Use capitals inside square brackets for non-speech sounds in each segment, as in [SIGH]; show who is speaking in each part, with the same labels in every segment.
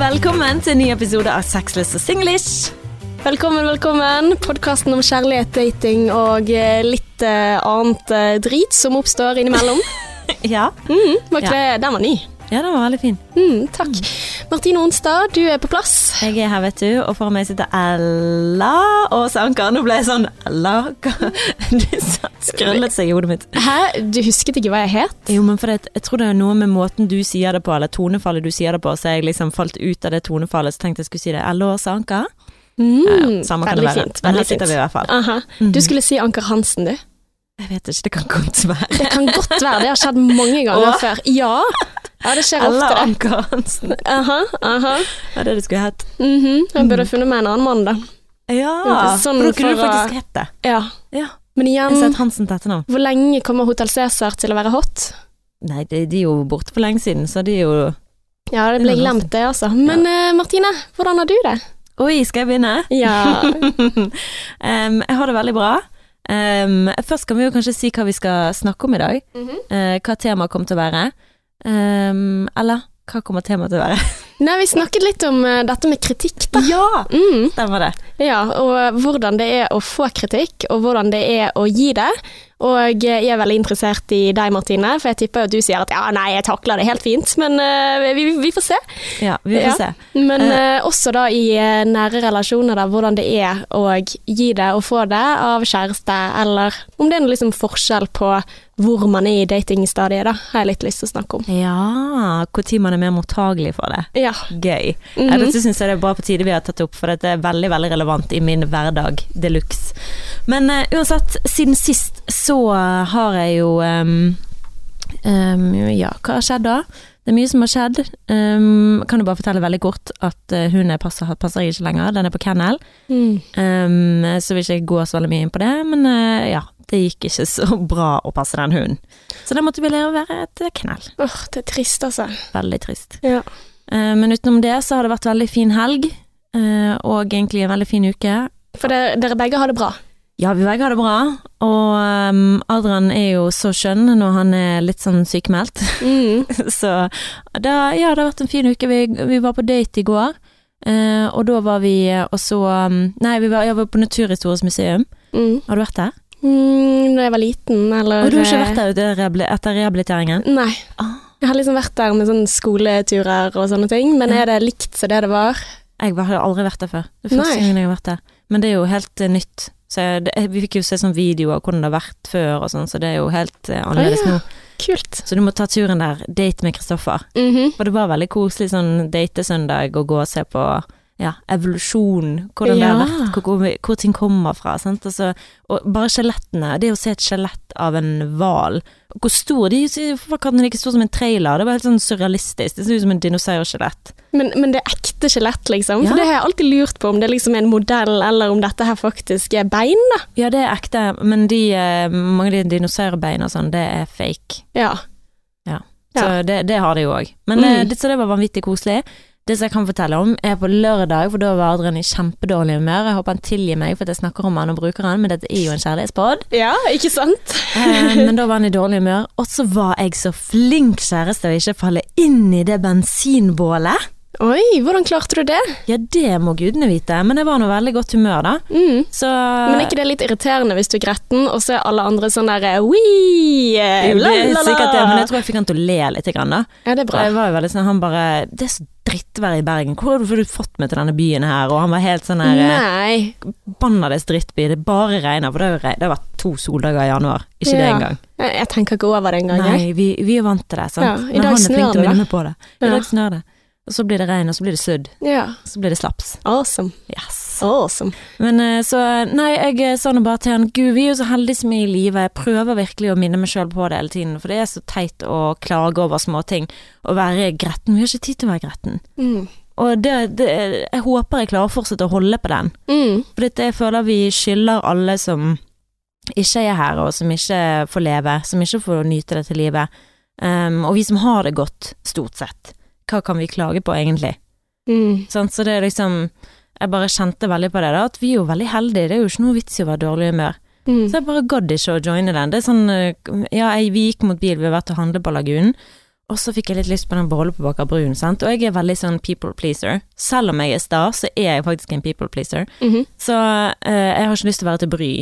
Speaker 1: Velkommen til en ny episode av Sexless og Singlish.
Speaker 2: Velkommen, velkommen. Podkasten om kjærlighet, dating og eh, litt eh, annet eh, drit som oppstår innimellom. [LAUGHS]
Speaker 1: Ja,
Speaker 2: Mm, var ikke det, den var ny.
Speaker 1: Ja den var veldig fin.
Speaker 2: Mm, takk. Martine Onstad, du er på plass.
Speaker 1: Jeg er her, vet du, og foran meg sitter Ella og Sanker. Nå ble jeg sånn Ella [LAUGHS] Det skrøllet seg i hodet mitt.
Speaker 2: Hæ, du husket ikke hva jeg het?
Speaker 1: Jo, men for det, jeg tror det er noe med måten du sier det på, eller tonefallet du sier det på, så jeg liksom falt ut av det tonefallet, så tenkte jeg skulle si det. Ella og Sanker.
Speaker 2: Mm,
Speaker 1: Ja, ja, samme kan det være.
Speaker 2: fint.
Speaker 1: Men her sitter
Speaker 2: fint.
Speaker 1: vi i hvert fall.
Speaker 2: Aha.
Speaker 1: Mhm.
Speaker 2: Du skulle si Anker Hansen, du.
Speaker 1: Jeg vet ikke, det kan godt være.
Speaker 2: Det kan godt være, det har skjedd mange ganger
Speaker 1: Åh.
Speaker 2: før. Ja, [LAUGHS] ja det skjer
Speaker 1: Eller
Speaker 2: ofte.
Speaker 1: Anker Hansen. [LAUGHS]
Speaker 2: Aha, aha.
Speaker 1: Ja, det det skulle hett.
Speaker 2: Mhm, Jeg burde funnet meg en annen mann, da.
Speaker 1: Ja,
Speaker 2: Sånn
Speaker 1: for da kunne du faktisk hett det.
Speaker 2: Ja.
Speaker 1: Ja.
Speaker 2: Men igjen, hvor lenge kommer Hotell Cæsar til å være hot?
Speaker 1: Nei, de, de er jo borte for lenge siden, så de er jo
Speaker 2: Ja, det ble glemt det, altså. Men eh, Martine, hvordan har du det?
Speaker 1: Oi, skal jeg begynne?
Speaker 2: Ja. [LAUGHS]
Speaker 1: um, jeg har det veldig bra. Um, først kan vi jo kanskje si hva vi skal snakke om i dag. Eh, hva temaet kommer til å være. Um, eller hva kommer temaet til å være? [LAUGHS]
Speaker 2: Nei, vi snakket litt om uh, dette med kritikk, da.
Speaker 1: Ja!
Speaker 2: Mm,
Speaker 1: Stemmer det.
Speaker 2: ja, og hvordan det er å få kritikk, og hvordan det er å gi det. Og eh, jeg er veldig interessert i deg, Martine, for jeg tipper at du sier at ja, nei, jeg takler det helt fint, men eh, vi, vi får se.
Speaker 1: Ja, vi får
Speaker 2: Ja.
Speaker 1: se.
Speaker 2: Men
Speaker 1: Eh.
Speaker 2: eh, også da i eh, nære relasjoner, da, hvordan det er å gi det og få det av kjæreste, eller om det er noe liksom forskjell på hvor man er i datingstadiet, da, har jeg litt lyst til å snakke om.
Speaker 1: Ja, når man er mer mottagelig for det.
Speaker 2: Ja.
Speaker 1: Gøy.
Speaker 2: Mm
Speaker 1: -hmm. dette syns jeg det er bra på tide vi har tatt opp, for dette er veldig veldig relevant i min hverdag de luxe. Men uh, uansett, siden sist så har jeg jo um, um, Ja, hva har skjedd da? Det er mye som har skjedd. Um, kan du bare fortelle veldig kort at uh, jeg passer, passer jeg ikke lenger. Den er på kennel.
Speaker 2: Mm.
Speaker 1: Um, så vil ikke gå så veldig mye inn på det, men uh, ja. Det gikk ikke så bra å passe den hunden. Så da måtte vi lære å være et kennel.
Speaker 2: Åh, det er trist, altså.
Speaker 1: Veldig trist.
Speaker 2: Ja.
Speaker 1: Eh, Men utenom det så har det vært veldig fin helg, eh, og egentlig en veldig fin uke.
Speaker 2: For dere, dere begge har det bra.
Speaker 1: Ja, vi begge har det bra, og um, Adrian er jo så skjønn når han er litt sånn sykemeldt.
Speaker 2: Mm. [LAUGHS]
Speaker 1: så da, ja, det har vært en fin uke. Vi, vi var på date i går, uh, og da var vi og så um, Nei, vi var, jeg var på Naturhistorisk museum.
Speaker 2: Mm.
Speaker 1: Har du vært der?
Speaker 2: Mm, da jeg var liten, eller
Speaker 1: Og du har ikke vært der etter, rehabiliteringen?
Speaker 2: Nei.
Speaker 1: Ah.
Speaker 2: Jeg har liksom vært der med sånne skoleturer og sånne ting, men er det likt som det det var?
Speaker 1: Jeg har aldri vært der før. Det er første gang jeg har vært der. Men det er jo helt eh, nytt. Så det, vi fikk jo se sånn videoer av hvordan det har vært før og sånn, så det er jo helt eh, annerledes
Speaker 2: ah, ja.
Speaker 1: nå.
Speaker 2: Kult.
Speaker 1: Så du må ta turen der. Date med Kristoffer.
Speaker 2: Mhm.
Speaker 1: For det var veldig koselig sånn datesøndag å gå og se på ja, evolusjon, hvordan det har vært, hvor, hvor, hvor ting kommer fra. Sant? Altså, og bare skjelettene. Det å se et skjelett av en hval Hvor stor de Hvorfor kan den ikke stå som en trailer? Det var helt sånn surrealistisk. Det ser ut som en dinosaurskjelett.
Speaker 2: Men, men det er ekte skjelett, liksom?
Speaker 1: Ja.
Speaker 2: For det har jeg alltid lurt på, om det liksom er en modell, eller om dette her faktisk er bein, da.
Speaker 1: Ja, det er ekte, men de, eh, mange av de dinosaurbeina og sånn, det er fake.
Speaker 2: Ja.
Speaker 1: Så
Speaker 2: Ja.
Speaker 1: det, det har de jo òg. Men
Speaker 2: Mm.
Speaker 1: eh, det, så det var vanvittig koselig. Det som jeg kan fortelle om, er på lørdag, for da var Adrian i kjempedårlig humør. Jeg håper han tilgir meg for at jeg snakker om han og bruker han, men dette er jo en kjærlighetspod.
Speaker 2: ja, ikke sant?
Speaker 1: Eh, men da var han i dårlig humør. Og så var jeg så flink kjæreste å ikke falle inn i det bensinbålet.
Speaker 2: Oi, hvordan klarte du det?
Speaker 1: Ja, det må gudene vite, men jeg var nå veldig godt humør, da.
Speaker 2: Mm.
Speaker 1: Så
Speaker 2: Men er ikke det litt irriterende hvis du er gretten, og så er alle andre sånn derre wii, la, la,
Speaker 1: sikkert det, men jeg tror jeg fikk han til å le litt, grann, da.
Speaker 2: Ja, det er bra.
Speaker 1: jeg var jo veldig sånn, han bare Det er så drittvær i Bergen, hvor har du- fått meg til denne byen her? Og han var helt sånn her
Speaker 2: Nei.
Speaker 1: Bannades drittby, det bare regner, for det har det har vært to soldager i januar, ikke det
Speaker 2: Ja.
Speaker 1: engang.
Speaker 2: Jeg, tenker ikke over det engang, jeg.
Speaker 1: Nei, vi, vi er vant til det, sant.
Speaker 2: Ja, i
Speaker 1: Men
Speaker 2: dag
Speaker 1: han er flink til å
Speaker 2: det,
Speaker 1: minne på det. I dag snør det. Og så blir det regn, og så blir det sødd.
Speaker 2: Ja.
Speaker 1: Og så blir det slaps.
Speaker 2: Awesome.
Speaker 1: Yes.
Speaker 2: Awesome.
Speaker 1: Men eh, så, nei, jeg eh, sa nå bare til han, gud, vi er jo så heldige som er i live. Jeg prøver virkelig å minne meg sjøl på det hele tiden, for det er så teit å klage over småting. Å være gretten. Vi har ikke tid til å være gretten.
Speaker 2: Mm.
Speaker 1: Og det, det, jeg håper jeg klarer å fortsette å holde på den.
Speaker 2: Mm.
Speaker 1: For dette, jeg føler vi skylder alle som ikke er her, og som ikke får leve, som ikke får nyte dette livet. Um, og vi som har det godt, stort sett. Hva kan vi klage på, egentlig?
Speaker 2: Mm.
Speaker 1: Sånn, Så det er liksom Jeg bare kjente veldig på det, da, at vi er jo veldig heldige. Det er jo ikke noe vits i å være dårlig humør.
Speaker 2: Mm.
Speaker 1: Så jeg bare gadd ikke å joine den. Det er sånn eh, Ja, jeg, vi gikk mot bil, vi har vært og handlet på Lagunen, og så fikk jeg litt lyst på den bollen på Baker Brun, sant. Og jeg er veldig sånn people pleaser. Selv om jeg er sta, så er jeg faktisk en people pleaser.
Speaker 2: Mhm.
Speaker 1: Så eh, jeg har ikke lyst til å være til bry.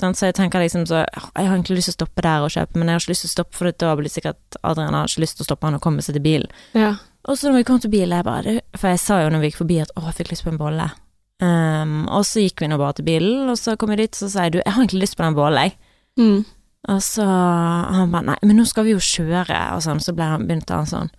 Speaker 1: Sant? Så jeg tenker liksom så Jeg har egentlig lyst til å stoppe der og kjøpe, men jeg har ikke lyst til å stoppe, for da blir sikkert Adrian har ikke lyst til å stoppe han og komme seg til bilen.
Speaker 2: Ja.
Speaker 1: Og så når vi kom til bilen, jeg bare For jeg sa jo når vi gikk forbi at å, jeg fikk lyst på en bolle. Um, og så gikk vi nå bare til bilen, og så kom vi dit, så sa jeg du, jeg har egentlig lyst på den bollen, jeg.
Speaker 2: Mm.
Speaker 1: Og så han bare nei, men nå skal vi jo kjøre, og sånn, så ble han, begynte han sånn.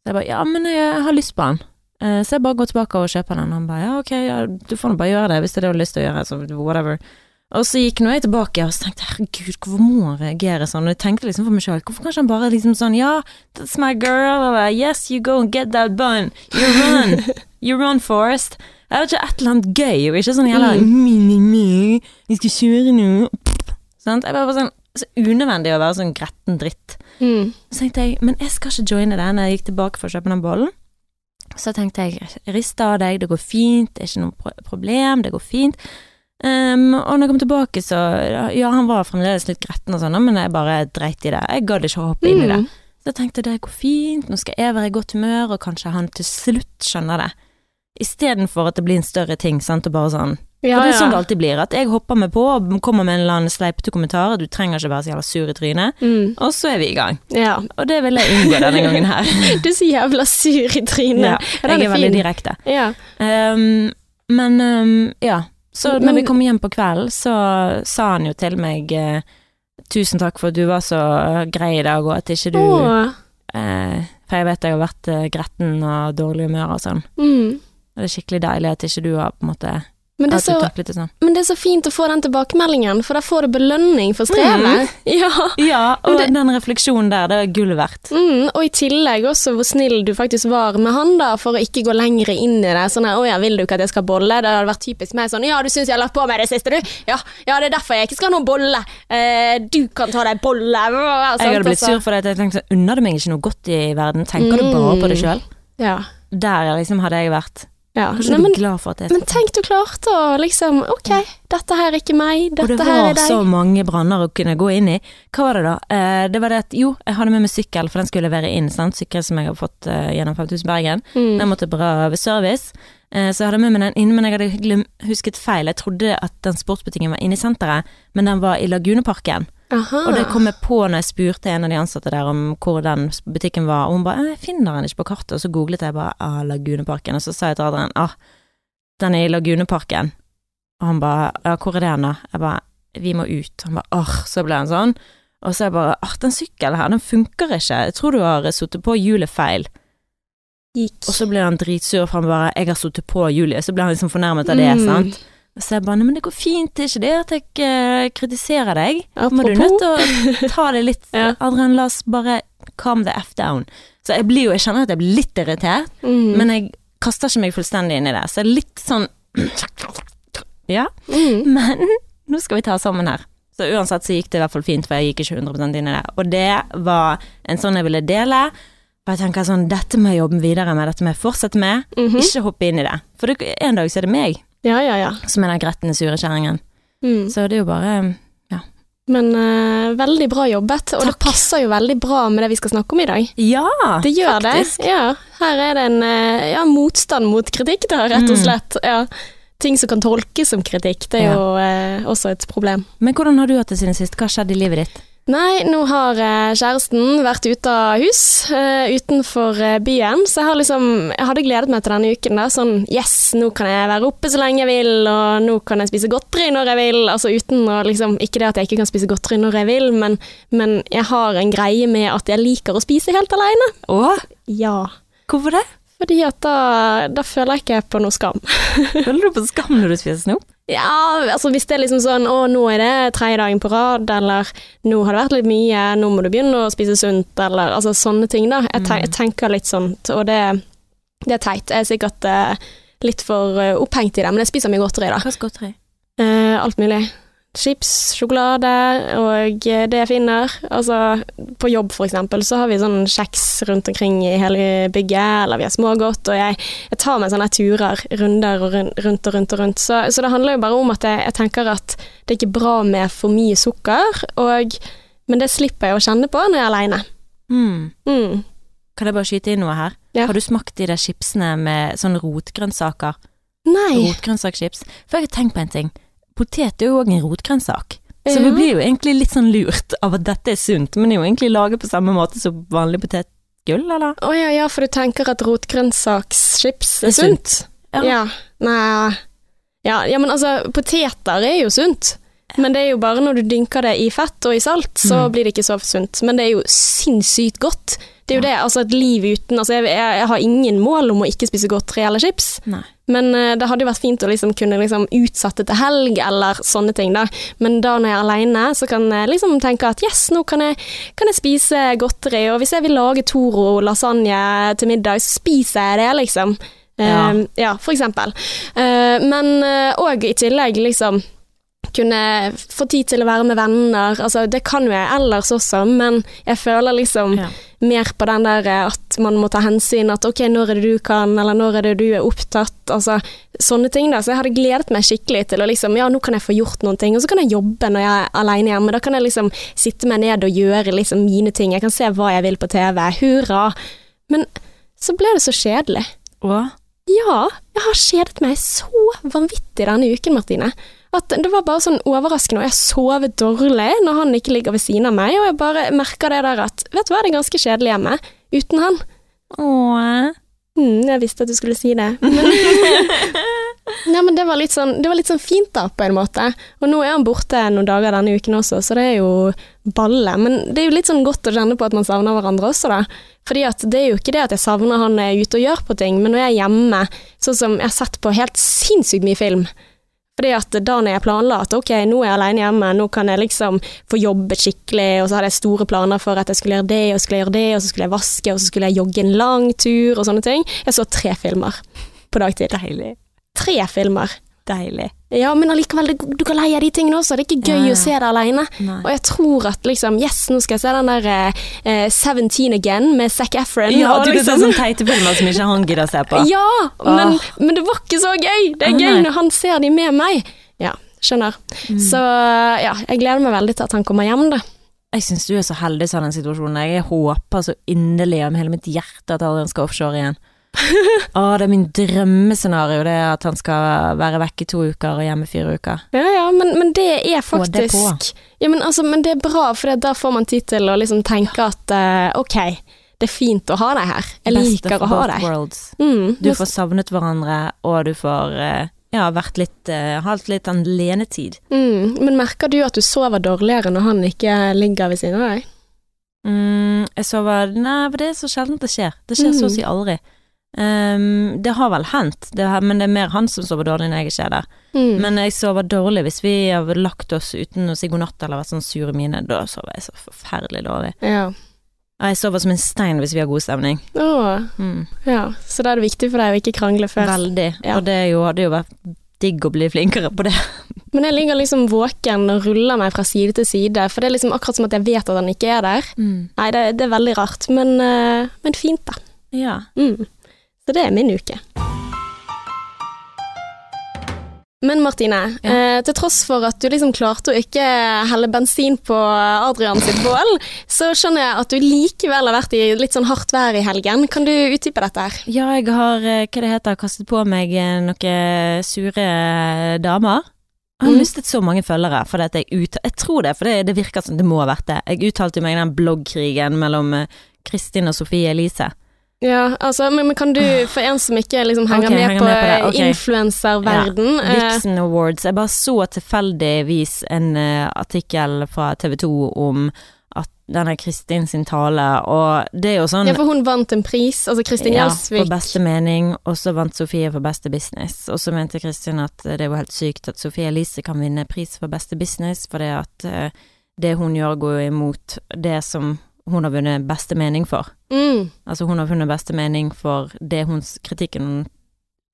Speaker 1: Så jeg bare ja, men jeg har lyst på den. Uh, så jeg bare går tilbake og kjøper den. og Han bare ja, ok, ja, du får nå bare gjøre det hvis det er det du har lyst til å gjøre, så whatever. Og så gikk nå jeg tilbake og tenkte herregud, hvorfor må han reagere sånn? Og jeg tenkte liksom for meg sjøl, hvorfor kan ikke han bare liksom sånn ja, that's my girl, eller yes, you go and get that bun, you run, [LAUGHS] you run Forrest. Jeg vet ikke, et eller annet gøy, og ikke sånn jævla mi, vi skal kjøre nå, sant? Jeg bare var sånn, så unødvendig å være sånn gretten dritt.
Speaker 2: Mm.
Speaker 1: Så tenkte jeg, men jeg skal ikke joine deg når jeg gikk tilbake for å kjøpe den bollen. Så tenkte jeg, rist av deg, det går fint, det er ikke noe problem, det går fint. Ehm, og når jeg kom tilbake, så Ja, han var fremdeles litt gretten og sånn, men jeg bare dreit i det. Jeg gadd ikke å hoppe inn i det.
Speaker 2: Mm.
Speaker 1: Så jeg tenkte det går fint, nå skal jeg være i godt humør, og kanskje han til slutt skjønner det. Istedenfor at det blir en større ting, sant, og bare sånn.
Speaker 2: Ja,
Speaker 1: For det er sånn det alltid blir, at jeg hopper meg på og kommer med en eller annen sleipete kommentar, du trenger ikke være så jævla sur i trynet,
Speaker 2: Mm.
Speaker 1: og så er vi i gang.
Speaker 2: ja.
Speaker 1: Og det vil jeg unngå denne gangen her. [LAUGHS]
Speaker 2: Du er så jævla sur i trynet.
Speaker 1: Ja, jeg er veldig
Speaker 2: fin.
Speaker 1: direkte.
Speaker 2: Ja.
Speaker 1: Um, men um, ja, så når vi kom hjem på kvelden, så sa han jo til meg eh, Tusen takk for at du var så grei i dag, og at ikke du eh, For jeg vet jeg har vært eh, gretten og dårlig humør og sånn.
Speaker 2: Mm.
Speaker 1: Og det er skikkelig deilig at ikke du har på en måte
Speaker 2: Men, det så,
Speaker 1: sånn.
Speaker 2: men det er så fint å få den tilbakemeldingen, for da får du belønning for strevet. [LAUGHS] Ja.
Speaker 1: Ja, og
Speaker 2: det-
Speaker 1: den refleksjonen der, det er gull verdt.
Speaker 2: Mm, og i tillegg også hvor snill du faktisk var med han da, for å ikke gå lenger inn i det. Sånn her, 'Å ja, vil du ikke at jeg skal bolle?' Det hadde vært typisk meg sånn 'Ja, du syns jeg har lagt på meg det siste, du?' Ja, ja, det er derfor jeg ikke skal ha noen bolle. Eh, du kan ta deg bolle.
Speaker 1: Jeg hadde blitt sur for det, jeg tenkte sånn, unner du meg ikke noe godt i verden? Tenker du bare på det sjøl?
Speaker 2: Ja.
Speaker 1: Der liksom hadde jeg vært.
Speaker 2: Ja.
Speaker 1: Kanskje
Speaker 2: Nei,
Speaker 1: du
Speaker 2: men,
Speaker 1: blir glad for at jeg
Speaker 2: men tenk du klarte å liksom Ok, dette her er ikke meg,
Speaker 1: Og det
Speaker 2: dette her
Speaker 1: var
Speaker 2: er deg.
Speaker 1: så mange branner å kunne gå inn i. Hva var det da? Eh, det var det at jo, jeg hadde med meg sykkel, for den skulle levere inn, sant. Sykkel som jeg har fått eh, gjennom 5000 Bergen.
Speaker 2: Mm.
Speaker 1: Den måtte bra ved service. Eh, så jeg hadde med meg den inn, men jeg hadde husket feil. Jeg trodde at den sportsbutikken var inne i senteret, men den var i Laguneparken.
Speaker 2: Aha.
Speaker 1: Og det kom jeg på når jeg spurte en av de ansatte der om hvor den butikken var, og hun bare «Eh, 'Jeg finner den ikke på kartet', og så googlet jeg bare ah, Laguneparken, og så sa jeg til Adrian 'Ah, den er i Laguneparken', og han bare 'Ja, hvor er den, da?' Jeg bare 'Vi må ut'. Han bare 'Åh', så ble han sånn. Og så jeg bare 'Åh, den sykkelen her, den funker ikke, jeg tror du har sittet på hjulet feil'.
Speaker 2: Gikk.
Speaker 1: Og så ble han dritsur, for han bare 'Jeg har sittet på hjulet', så ble han liksom fornærmet av det,
Speaker 2: Mm.
Speaker 1: sant. Så jeg bare men det går fint, det er ikke det at jeg eh, kritiserer deg'. Må du nødt til å ta det litt [LAUGHS]
Speaker 2: Ja.
Speaker 1: Adrian, la oss bare calm the f down. Så jeg blir jo, jeg kjenner at jeg blir litt irritert,
Speaker 2: Mm.
Speaker 1: men jeg kaster ikke meg fullstendig inn i det. Så jeg er litt sånn [CLEARS THROAT] Ja,
Speaker 2: mm.
Speaker 1: men nå skal vi ta oss sammen her. Så uansett så gikk det i hvert fall fint, for jeg gikk ikke 100% inn i det. Og det var en sånn jeg ville dele. Og jeg tenker sånn, dette må jeg jobbe videre med, dette må jeg fortsette med.
Speaker 2: Mhm.
Speaker 1: Ikke hoppe inn i det. For det, en dag så er det meg
Speaker 2: Ja, ja, ja.
Speaker 1: som er den gretne, sure kjerringen.
Speaker 2: Mm.
Speaker 1: Så det er jo bare
Speaker 2: Men uh, veldig bra jobbet, og det passer jo veldig bra med det vi skal snakke om i dag.
Speaker 1: Ja,
Speaker 2: Det gjør
Speaker 1: faktisk.
Speaker 2: det. Ja. Her er det en eh, ja, motstand mot kritikk, da, rett og
Speaker 1: Mm.
Speaker 2: slett. Ja. Ting som kan tolkes som kritikk, det er
Speaker 1: Ja.
Speaker 2: jo eh, også et problem.
Speaker 1: Men hvordan har du hatt det siden sist? Hva har skjedd i livet ditt?
Speaker 2: Nei, nå har eh, kjæresten vært ute av hus, eh, utenfor eh, byen, så jeg har liksom Jeg hadde gledet meg til denne uken, da. Sånn yes, nå kan jeg være oppe så lenge jeg vil, og nå kan jeg spise godteri når jeg vil. Altså uten å liksom Ikke det at jeg ikke kan spise godteri når jeg vil, men, men jeg har en greie med at jeg liker å spise helt alene.
Speaker 1: Å,
Speaker 2: Ja.
Speaker 1: hvorfor det?
Speaker 2: Fordi at da, da føler jeg ikke på noe skam. [LAUGHS]
Speaker 1: Føler du på skam når du spiser snop?
Speaker 2: Ja, altså hvis det er liksom sånn å, nå er det tredje dagen på rad, eller nå har det vært litt mye, nå må du begynne å spise sunt, eller altså sånne ting, da. Jeg, ten jeg tenker litt sånt, og det, det er teit. Jeg er sikkert eh, litt for eh, opphengt i det, men jeg spiser mye godteri, da.
Speaker 1: Hva slags godteri?
Speaker 2: Eh, alt mulig. Chips, sjokolade og eh, det jeg finner. Altså, på jobb for eksempel, så har vi sånn kjeks rundt omkring i hele bygget, eller vi har smågodt, og jeg, jeg tar meg sånne turer, runder og rundt, rundt og rundt og rundt. Så, så det handler jo bare om at jeg, jeg tenker at det er ikke bra med for mye sukker, og, men det slipper jeg å kjenne på når jeg er aleine.
Speaker 1: Mm.
Speaker 2: Mm.
Speaker 1: Kan jeg bare skyte inn noe her?
Speaker 2: Ja.
Speaker 1: Har du smakt de der chipsene med sånne rotgrønnsaker?
Speaker 2: Nei.
Speaker 1: Rotgrønnsakchips? For jeg har tenkt på en ting. Potet er jo òg en rotgrønnsak. Så vi blir jo egentlig litt sånn lurt av at dette er sunt, men det er jo egentlig laget på samme måte som vanlig potetgull, eller?
Speaker 2: Å ja, ja, for du tenker at rotgrønnsakschips er
Speaker 1: er sunt.
Speaker 2: sunt?
Speaker 1: Ja.
Speaker 2: Ja. Nei ja, ja, men altså, poteter er jo sunt. Men det er jo bare når du dynker det i fett og i salt, så
Speaker 1: Mm.
Speaker 2: blir det ikke så sunt. Men det er jo sinnssykt godt. Det er jo
Speaker 1: Ja.
Speaker 2: det, altså et liv uten Altså, jeg, jeg, jeg har ingen mål om å ikke spise godteri eller chips.
Speaker 1: Nei.
Speaker 2: Men eh, det hadde jo vært fint å liksom kunne liksom utsette til helg eller sånne ting, da. Men da når jeg er aleine, så kan jeg liksom tenke at yes, nå kan jeg, kan jeg spise godteri. Og hvis jeg vil lage Toro lasagne til middag, så spiser jeg det, liksom.
Speaker 1: Ja.
Speaker 2: Eh, ja for eksempel. Eh, men òg i tillegg, liksom kunne få tid til å være med venner. Altså, det kan jo jeg ellers også, men jeg føler liksom
Speaker 1: Ja.
Speaker 2: mer på den der eh, at man må ta hensyn, at ok, når er det du kan, eller når er det du er opptatt, altså sånne ting da. Så jeg hadde gledet meg skikkelig til å liksom, ja, nå kan jeg få gjort noen ting, og så kan jeg jobbe når jeg er alene hjemme. Da kan jeg liksom sitte meg ned og gjøre liksom mine ting. Jeg kan se hva jeg vil på TV. Hurra! Men så ble det så kjedelig.
Speaker 1: Hva?
Speaker 2: Ja, jeg har kjedet meg så vanvittig denne uken, Martine. At det var bare sånn overraskende, og jeg sover dårlig når han ikke ligger ved siden av meg, og jeg bare merker det der at vet du hva, det er ganske kjedelig hjemme uten han.
Speaker 1: Åh.
Speaker 2: Mm, jeg visste at du skulle si det. [LAUGHS] Men, [LAUGHS] Nei, men det var, sånn, det var litt sånn fint, da, på en måte. Og nå er han borte noen dager denne uken også, så det er jo balle. Men det er jo litt sånn godt å kjenne på at man savner hverandre også, da. Fordi at det er jo ikke det at jeg savner han er ute og gjør på ting, men når jeg er hjemme, sånn som jeg har sett på helt sinnssykt mye film. Fordi at da når jeg planla at ok, nå er jeg alene hjemme, nå kan jeg liksom få jobbet skikkelig, og så hadde jeg store planer for at jeg skulle gjøre det, og skulle gjøre det, og så skulle jeg vaske, og så skulle jeg jogge en lang tur, og sånne ting. Jeg så tre filmer på dagtid.
Speaker 1: Deilig.
Speaker 2: Tre filmer.
Speaker 1: Deilig.
Speaker 2: Ja, men allikevel, du kan leie de tingene også. Det er ikke gøy
Speaker 1: Ja,
Speaker 2: å se det alene.
Speaker 1: Nei.
Speaker 2: Og jeg tror at liksom, yes, nå skal jeg se den der uh, 17 Again med Zac Efron.
Speaker 1: Ja,
Speaker 2: og
Speaker 1: du vet
Speaker 2: er
Speaker 1: sånne teite filmer som ikke han gidder å se på.
Speaker 2: Ja, men, men det var ikke så gøy. Det er gøy
Speaker 1: nei.
Speaker 2: når han ser de med meg. Ja, skjønner.
Speaker 1: Mm.
Speaker 2: Så ja, jeg gleder meg veldig til at han kommer hjem, da.
Speaker 1: Jeg syns du er så heldig i den situasjonen. Jeg håper så inderlig om hele mitt hjerte at Adrian skal offshore igjen. Å, det er min drømmescenario, det er at han skal være vekk i to uker og hjemme fire uker.
Speaker 2: Ja, ja, men, men det er
Speaker 1: Få det på.
Speaker 2: faktisk ja, men, altså, men det er bra, for da får man tid til å liksom tenke at uh, ok, det er fint å ha deg her. Jeg
Speaker 1: Beste
Speaker 2: liker å ha deg. Mm,
Speaker 1: Du får savnet hverandre, og du får eh, ja, vært litt eh, Hatt litt alenetid.
Speaker 2: mm, men merker du at du sover dårligere når han ikke ligger ved siden av deg?
Speaker 1: Mm, jeg sover Nei, for det er så sjelden det skjer. Det skjer så å
Speaker 2: Mm.
Speaker 1: si aldri. Ehm, det har vel hendt, men det er mer han som sover dårlig når jeg ikke er der.
Speaker 2: Mm.
Speaker 1: Men jeg sover dårlig hvis vi har lagt oss uten å si god natt eller vært sånn sure mine. Da sover jeg så forferdelig dårlig.
Speaker 2: ja.
Speaker 1: Og jeg sover som en stein hvis vi har god stemning.
Speaker 2: Åh,
Speaker 1: Mm.
Speaker 2: ja. Så da er det viktig for deg å ikke krangle før.
Speaker 1: Veldig.
Speaker 2: Ja.
Speaker 1: Og det jo, hadde jo vært digg å bli flinkere på det. [LAUGHS]
Speaker 2: Men jeg ligger liksom våken og ruller meg fra side til side, for det er liksom akkurat som at jeg vet at han ikke er der. Nei, det, det er veldig rart, men, eh, men fint, da.
Speaker 1: Ja.
Speaker 2: Mm. Så det er min uke. Men Martine,
Speaker 1: Ja.
Speaker 2: eh, til tross for at du liksom klarte å ikke helle bensin på Adrian sitt bål, så skjønner jeg at du likevel har vært i litt sånn hardt vær i helgen. Kan du utdype dette her?
Speaker 1: ja, jeg har, eh, hva det heter, kastet på meg eh, noen sure damer. Jeg har
Speaker 2: Mm.
Speaker 1: mistet så mange følgere fordi jeg ut... Jeg tror det, for det, det virker som det må ha vært det. Jeg uttalte meg i den bloggkrigen mellom eh, Kristin og Sofie Elise.
Speaker 2: Ja, altså, men, men kan du, for en som ikke liksom henger
Speaker 1: okay,
Speaker 2: med
Speaker 1: henger
Speaker 2: på
Speaker 1: med på okay.
Speaker 2: influenserverden ja.
Speaker 1: Vixen Awards. Jeg bare så tilfeldigvis en uh, artikkel fra TV 2 om at denne Kristin sin tale, og det er jo sånn
Speaker 2: Ja, for hun vant en pris, altså Kristin
Speaker 1: ja, for beste mening, og så vant Sofie for beste business. Og så mente Kristin at det er jo helt sykt at Sofie Elise kan vinne pris for beste business, for det at uh, det hun gjør går imot det som hun har vunnet beste mening for.
Speaker 2: Mm.
Speaker 1: Altså hun har vunnet beste mening for det hun kritikken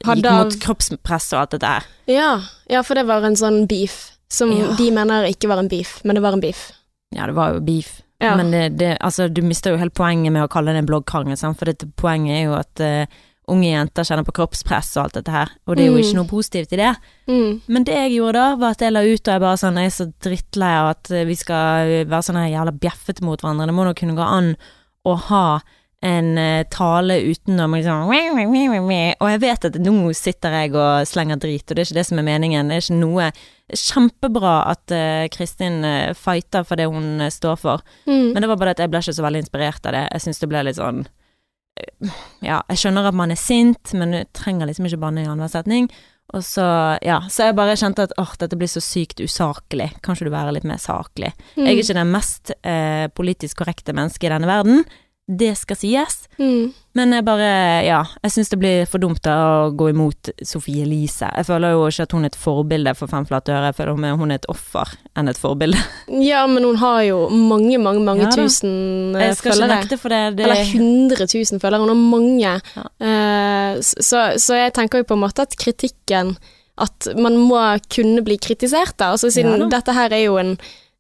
Speaker 1: hun gikk mot
Speaker 2: av-
Speaker 1: kroppspress og alt dette her.
Speaker 2: Ja, ja, for det var en sånn beef, som
Speaker 1: Ja.
Speaker 2: de mener ikke var en beef, men det var en beef.
Speaker 1: Ja, det var jo beef.
Speaker 2: Ja.
Speaker 1: Men det, det, altså, du mister jo helt poenget med å kalle det en bloggkrangel, for dette, poenget er jo at eh, unge jenter kjenner på kroppspress og alt dette her, og det er jo
Speaker 2: Mm.
Speaker 1: ikke noe positivt i det.
Speaker 2: Mm.
Speaker 1: Men det jeg gjorde da, var at jeg la ut og jeg bare sånn, jeg er så drittlei av at vi skal være sånn her jævla bjeffete mot hverandre. Det må nå kunne gå an å ha en eh, tale utenom liksom Og jeg vet at nå sitter jeg og slenger drit, og det er ikke det som er meningen. Det er ikke noe Kjempebra at eh, Kristin eh, fighter for det hun står for,
Speaker 2: Mm.
Speaker 1: men det var bare at jeg ble ikke så veldig inspirert av det. Jeg syns det ble litt sånn Ja, jeg skjønner at man er sint, men du trenger liksom ikke banne i annenhver setning. Og så, ja, så jeg bare kjente at åh, dette blir så sykt usaklig. Kan ikke du være litt mer saklig?
Speaker 2: Mm.
Speaker 1: Jeg er ikke det mest eh, politisk korrekte mennesket i denne verden. Det skal sies.
Speaker 2: Mm.
Speaker 1: Men jeg bare, ja, jeg syns det blir for dumt å gå imot Sofie Elise. Jeg føler jo ikke at hun er et forbilde for Fem flate øre, jeg føler hun er et offer enn et forbilde. [LAUGHS]
Speaker 2: Ja, men hun har jo mange, mange mange
Speaker 1: Ja
Speaker 2: tusen følgere.
Speaker 1: Jeg skal ikke
Speaker 2: følgere.
Speaker 1: nekte for det. det
Speaker 2: Eller 100 000 følgere. Hun har mange.
Speaker 1: Ja.
Speaker 2: Uh, så, så jeg tenker jo på en måte at kritikken At man må kunne bli kritisert, da. Altså, siden
Speaker 1: Ja
Speaker 2: dette her er jo en,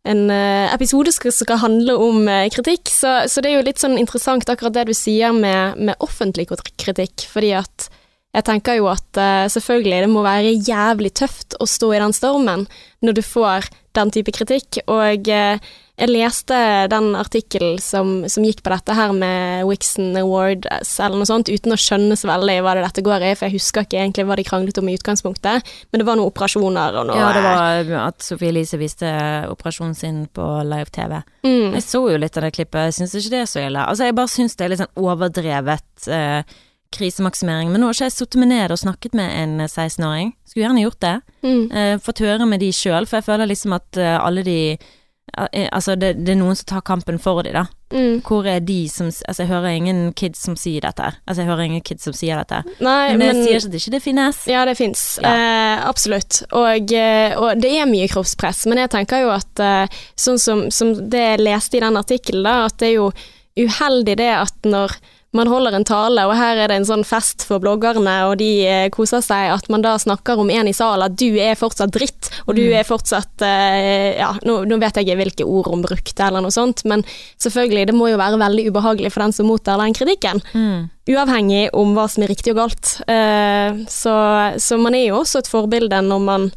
Speaker 2: en eh, episode som skal, handle om eh, kritikk, så, så det er jo litt sånn interessant akkurat det du sier med, med offentlig kritikk, fordi at jeg tenker jo at eh, selvfølgelig det må være jævlig tøft å stå i den stormen når du får den type kritikk, og eh, jeg leste den artikkelen som, som gikk på dette her med Wixon Awards eller noe sånt, uten å skjønne så veldig hva det dette går i, for jeg husker ikke egentlig hva de kranglet om i utgangspunktet, men det var noen operasjoner og noe
Speaker 1: Ja, det var at Sofie Elise viste operasjonen sin på live-TV.
Speaker 2: mm,
Speaker 1: Jeg så jo litt av det klippet, jeg syns ikke det er så ille. Altså, jeg bare syns det er litt sånn overdrevet eh, krisemaksimering. Men nå har ikke jeg sittet meg ned og snakket med en 16-åring. Skulle gjerne gjort det.
Speaker 2: mm,
Speaker 1: Eh, fått høre med de sjøl, for jeg føler liksom at eh, alle de eh, Altså, det, det er noen som tar kampen for de, da.
Speaker 2: mm.
Speaker 1: Hvor er de som Altså, jeg hører ingen kids som sier dette. her. Altså, jeg hører ingen kids som sier dette.
Speaker 2: Nei,
Speaker 1: Men det
Speaker 2: men
Speaker 1: sier ikke at ikke det finnes.
Speaker 2: Ja, det fins.
Speaker 1: Ja.
Speaker 2: Eh, absolutt. Og, eh, og det er mye kroppspress, men jeg tenker jo at eh, sånn som, som det jeg leste i den artikkelen, da, at det er jo uheldig det at når man holder en tale, og her er det en sånn fest for bloggerne, og de eh, koser seg, at man da snakker om en i salen, at du er fortsatt dritt, og du
Speaker 1: Mm.
Speaker 2: er fortsatt eh, Ja, nå, nå vet jeg ikke hvilke ord hun brukte, eller noe sånt, men selvfølgelig, det må jo være veldig ubehagelig for den som mottar den kritikken
Speaker 1: Mm.
Speaker 2: uavhengig om hva som er riktig og galt. Eh, så, så man er jo også et forbilde når man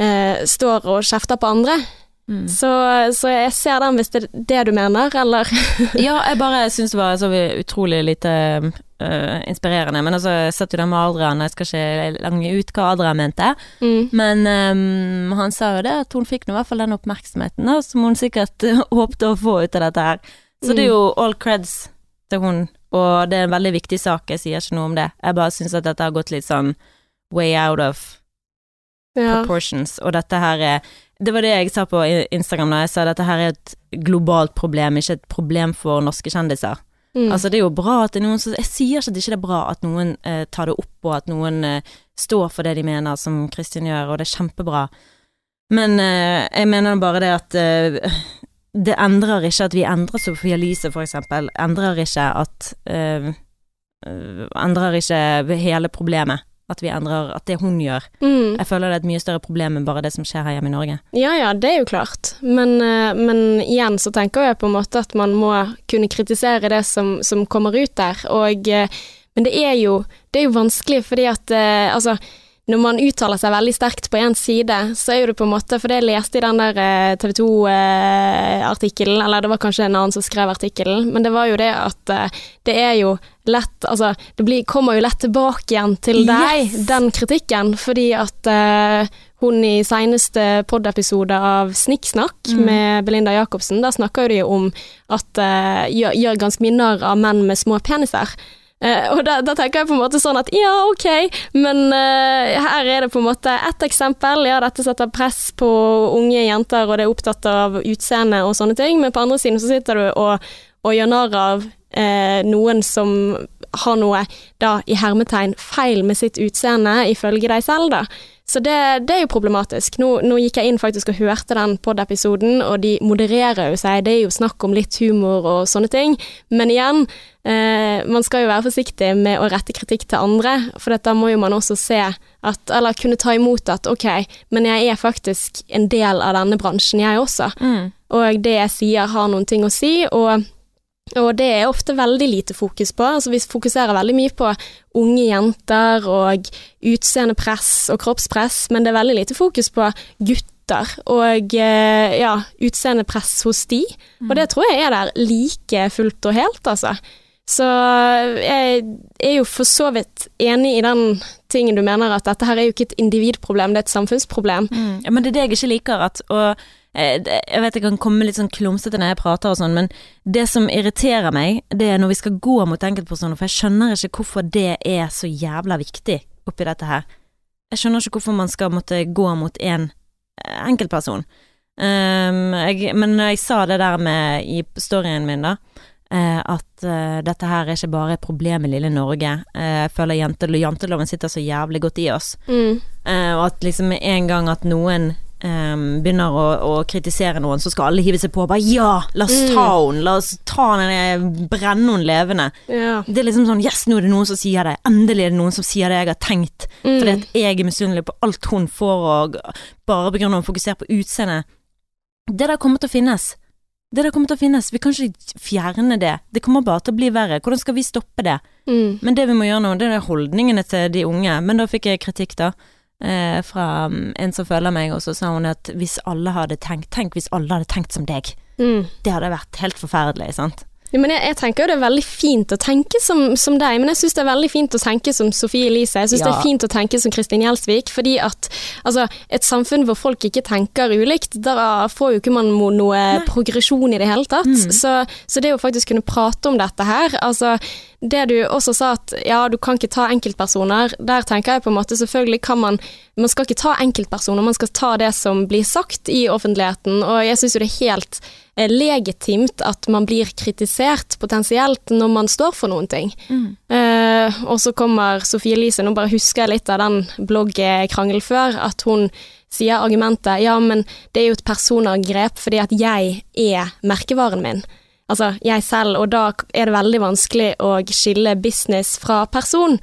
Speaker 2: eh, står og kjefter på andre.
Speaker 1: Mm.
Speaker 2: Så, så jeg ser den hvis det er det du mener, eller [LAUGHS]
Speaker 1: Ja, jeg bare [LAUGHS] syns det var så utrolig lite uh, inspirerende. Men altså, jeg satt jo der med Adrian, jeg skal ikke lange ut hva Adrian mente.
Speaker 2: mm,
Speaker 1: Men um, han sa jo det, at hun fikk nå i hvert fall den oppmerksomheten da, som hun sikkert [LAUGHS] håpte å få ut av dette her. Så det er jo all creds til hun, og det er en veldig viktig sak, jeg sier ikke noe om det. Jeg bare syns at dette har gått litt sånn way out of
Speaker 2: ja.
Speaker 1: proportions, og dette her er Det var det jeg sa på Instagram da jeg sa at dette her er et globalt problem, ikke et problem for norske kjendiser.
Speaker 2: Mm.
Speaker 1: Altså, det er jo bra at det er noen som Jeg sier ikke at det ikke er bra at noen eh, tar det opp, og at noen eh, står for det de mener, som Kristin gjør, og det er kjempebra. Men eh, jeg mener bare det at eh, det endrer ikke at vi endrer Sofie Elise, for eksempel. Endrer ikke at eh, eh, Endrer ikke hele problemet. At vi endrer At det hun gjør.
Speaker 2: Mm.
Speaker 1: Jeg føler det er et mye større problem enn bare det som skjer her hjemme i Norge.
Speaker 2: Ja ja, det er jo klart. Men, eh, men igjen så tenker jeg på en måte at man må kunne kritisere det som, som kommer ut der. Og, eh, men det er, jo, det er jo vanskelig fordi at eh, altså når man uttaler seg veldig sterkt på én side, så er jo det på en måte For det jeg leste i den der TV 2-artikkelen, eller det var kanskje en annen som skrev artikkelen, men det var jo det at eh, det er jo lett Altså, det blir, kommer jo lett tilbake igjen til deg,
Speaker 1: Yes!
Speaker 2: den kritikken, fordi at eh, hun i seneste pod-episode av Snikksnakk
Speaker 1: Mm.
Speaker 2: med Belinda Jacobsen, der snakker jo de om at uh, gjør, gjør ganske mye narr av menn med små peniser. Eh, og da, da tenker jeg på en måte sånn at ja, ok, men uh, her er det på en måte ett eksempel. Ja, dette setter press på unge jenter, og det er opptatt av utseende og sånne ting, men på andre siden så sitter du og, og gjør narr av uh, noen som har noe, da i hermetegn, feil med sitt utseende, ifølge deg selv, da. Så det, det er jo problematisk. Nå, nå gikk jeg inn faktisk og hørte den pod-episoden, og de modererer jo seg. Det er jo snakk om litt humor og sånne ting. Men igjen, eh, man skal jo være forsiktig med å rette kritikk til andre, for da må jo man også se at Eller kunne ta imot at ok, men jeg er faktisk en del av denne bransjen, jeg også. Og det jeg sier har noen ting å si, og og det er ofte veldig lite fokus på. Altså Vi fokuserer veldig mye på unge jenter og utseendepress og kroppspress, men det er veldig lite fokus på gutter og eh, ja, utseendepress hos de. Og det tror jeg er der like fullt og helt, altså. Så jeg er jo for så vidt enig i den tingen du mener, at dette her er jo ikke et individproblem, det er et samfunnsproblem.
Speaker 1: Mm. Ja, men det er det jeg ikke liker, at og eh, jeg vet jeg kan komme litt sånn klumsete når jeg prater og sånn, men det som irriterer meg, det er når vi skal gå mot enkeltpersoner, for jeg skjønner ikke hvorfor det er så jævla viktig oppi dette her. Jeg skjønner ikke hvorfor man skal måtte gå mot en eh, enkeltperson. Um, jeg, men når jeg sa det der med i storyen min, da, at eh, dette her er ikke bare et problem i lille Norge. Eh, jeg føler jente, janteloven sitter så jævlig godt i oss.
Speaker 2: Mm.
Speaker 1: Eh, og at liksom med en gang at noen Um, begynner å, å kritisere noen, så skal alle hive seg på og bare ja, la oss
Speaker 2: Mm.
Speaker 1: ta henne, la oss ta henne, brenne henne levende.
Speaker 2: Ja.
Speaker 1: Det er liksom sånn yes, nå er det noen som sier det, endelig er det noen som sier det jeg har tenkt,
Speaker 2: Mm.
Speaker 1: fordi at jeg er misunnelig på alt hun får, og bare på grunn av å fokusere på utseendet. Det der kommer til å finnes. Det der kommer til å finnes. Vi kan ikke fjerne det. Det kommer bare til å bli verre. Hvordan skal vi stoppe det?
Speaker 2: Mm.
Speaker 1: Men det vi må gjøre nå, det er holdningene til de unge. Men da fikk jeg kritikk, da. Eh, fra mm, en som følger meg, og så sa hun at hvis alle hadde tenkt Tenk hvis alle hadde tenkt som deg.
Speaker 2: Mm.
Speaker 1: Det hadde vært helt forferdelig, sant.
Speaker 2: Ja, men jeg, jeg tenker jo det er veldig fint å tenke som, som deg, men jeg syns det er veldig fint å tenke som Sofie Elise. Jeg syns det er fint å tenke som Kristin Gjelsvik, fordi at altså, et samfunn hvor folk ikke tenker ulikt, da får jo ikke man noe noe progresjon i det hele tatt.
Speaker 1: Mm.
Speaker 2: Så, så det å faktisk kunne prate om dette her, altså det du også sa at ja, du kan ikke ta enkeltpersoner, der tenker jeg på en måte selvfølgelig kan man Man skal ikke ta enkeltpersoner, man skal ta det som blir sagt i offentligheten, og jeg syns jo det er helt eh, legitimt at man blir kritisert potensielt når man står for noen ting. Eh, og så kommer Sofie Elise, nå bare husker jeg litt av den bloggkrangelen før, at hun sier argumentet ja, men det er jo et personangrep fordi at jeg er merkevaren min. Altså jeg selv, og da er det veldig vanskelig å skille business fra person.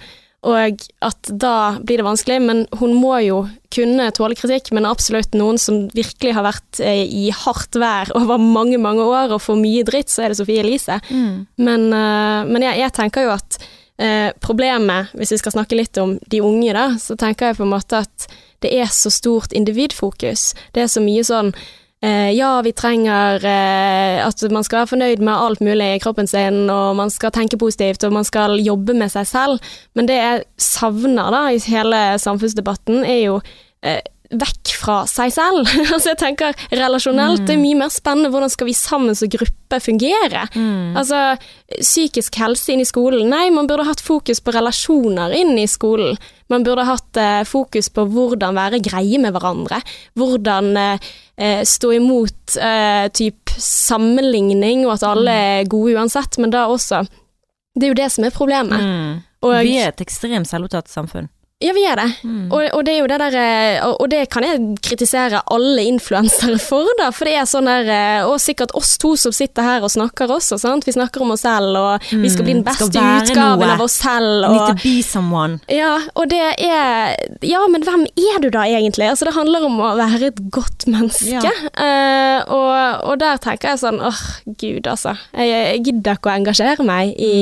Speaker 2: Og at da blir det vanskelig, men hun må jo kunne tåle kritikk, men absolutt noen som virkelig har vært eh, i hardt vær over mange, mange år og får mye dritt, så er det Sofie Elise. Men, eh, men jeg, jeg tenker jo at eh, problemet, hvis vi skal snakke litt om de unge, da, så tenker jeg på en måte at det er så stort individfokus. Det er så mye sånn ja, vi trenger eh, at man skal være fornøyd med alt mulig i kroppen sin, og man skal tenke positivt, og man skal jobbe med seg selv. Men det jeg savner da i hele samfunnsdebatten, er jo eh, vekk fra seg selv. [LAUGHS] altså jeg tenker relasjonelt, det er mye mer spennende hvordan skal vi sammen som gruppe fungere. Altså psykisk helse inn i skolen, nei, man burde hatt fokus på relasjoner inn i skolen. Man burde hatt eh, fokus på hvordan være greie med hverandre. Hvordan eh, eh, stå imot typ sammenligning, og at alle er gode uansett, men da også Det er jo det som er problemet.
Speaker 1: Mm.
Speaker 2: Og,
Speaker 1: Vi er et ekstremt selvopptatt samfunn.
Speaker 2: Ja, vi er det.
Speaker 1: Mm.
Speaker 2: Og, og det er jo det der eh, Og det kan jeg kritisere alle influensere for, da. For det er sånn der eh, Og sikkert oss to som sitter her og snakker også, sant. Vi snakker om oss selv, og vi skal bli den
Speaker 1: Mm,
Speaker 2: beste utgaven
Speaker 1: noe.
Speaker 2: av oss selv.
Speaker 1: Need
Speaker 2: Og,
Speaker 1: to be someone.
Speaker 2: ja, og det er Ja, men hvem er du da, egentlig? Altså, det handler om å være et godt menneske.
Speaker 1: Ja.
Speaker 2: Uh, og, og der tenker jeg sånn åh, gud, altså. Jeg, jeg gidder ikke å engasjere meg i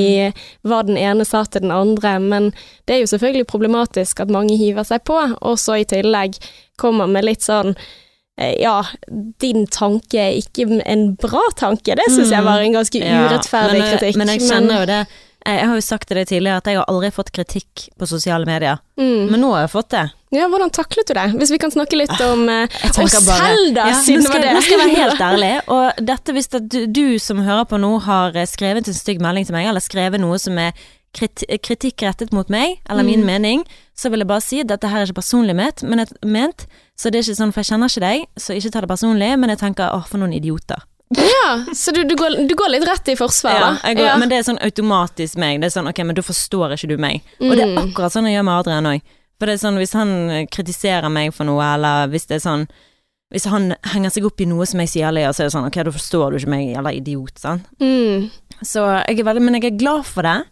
Speaker 2: hva den ene sa til den andre, men det er jo selvfølgelig problematisk at mange hiver seg på, og så i tillegg kommer med litt sånn eh, ja, din tanke er ikke en bra tanke. Det syns jeg var en ganske urettferdig
Speaker 1: men, eh,
Speaker 2: kritikk.
Speaker 1: Men jeg kjenner jo det. Jeg har jo sagt til deg tidligere at jeg har aldri fått kritikk på sosiale medier,
Speaker 2: mm.
Speaker 1: men nå har jeg fått det.
Speaker 2: Ja, hvordan taklet du det? Hvis vi kan snakke litt om oss selv, da,
Speaker 1: Ja,
Speaker 2: siden
Speaker 1: nå skal,
Speaker 2: det var det.
Speaker 1: Nå skal jeg være helt [LAUGHS] ærlig, og dette hvis du, du som hører på nå har eh, skrevet en stygg melding til meg, eller skrevet noe som er kritikk rettet mot meg, eller min
Speaker 2: Mm.
Speaker 1: mening, så vil jeg bare si at dette her er ikke personlig ment, men jeg, ment, så det er ikke sånn, for jeg kjenner ikke deg, så ikke ta det personlig, men jeg tenker, åh, for noen idioter.
Speaker 2: Ja, så du, du, går, du går litt rett i forsvar,
Speaker 1: Ja,
Speaker 2: da?
Speaker 1: ja, går, Men det er sånn automatisk meg, det er sånn, ok, men da forstår ikke du meg. Og det er
Speaker 2: Mm.
Speaker 1: akkurat sånn jeg gjør med Adrian òg. For det er sånn, hvis han eh, kritiserer meg for noe, eller hvis det er sånn Hvis han henger seg opp i noe som jeg sier, eller, så er det sånn, ok, da forstår du ikke meg, jævla idiot, sant.
Speaker 2: Mm.
Speaker 1: Så jeg er veldig, men jeg er glad for det.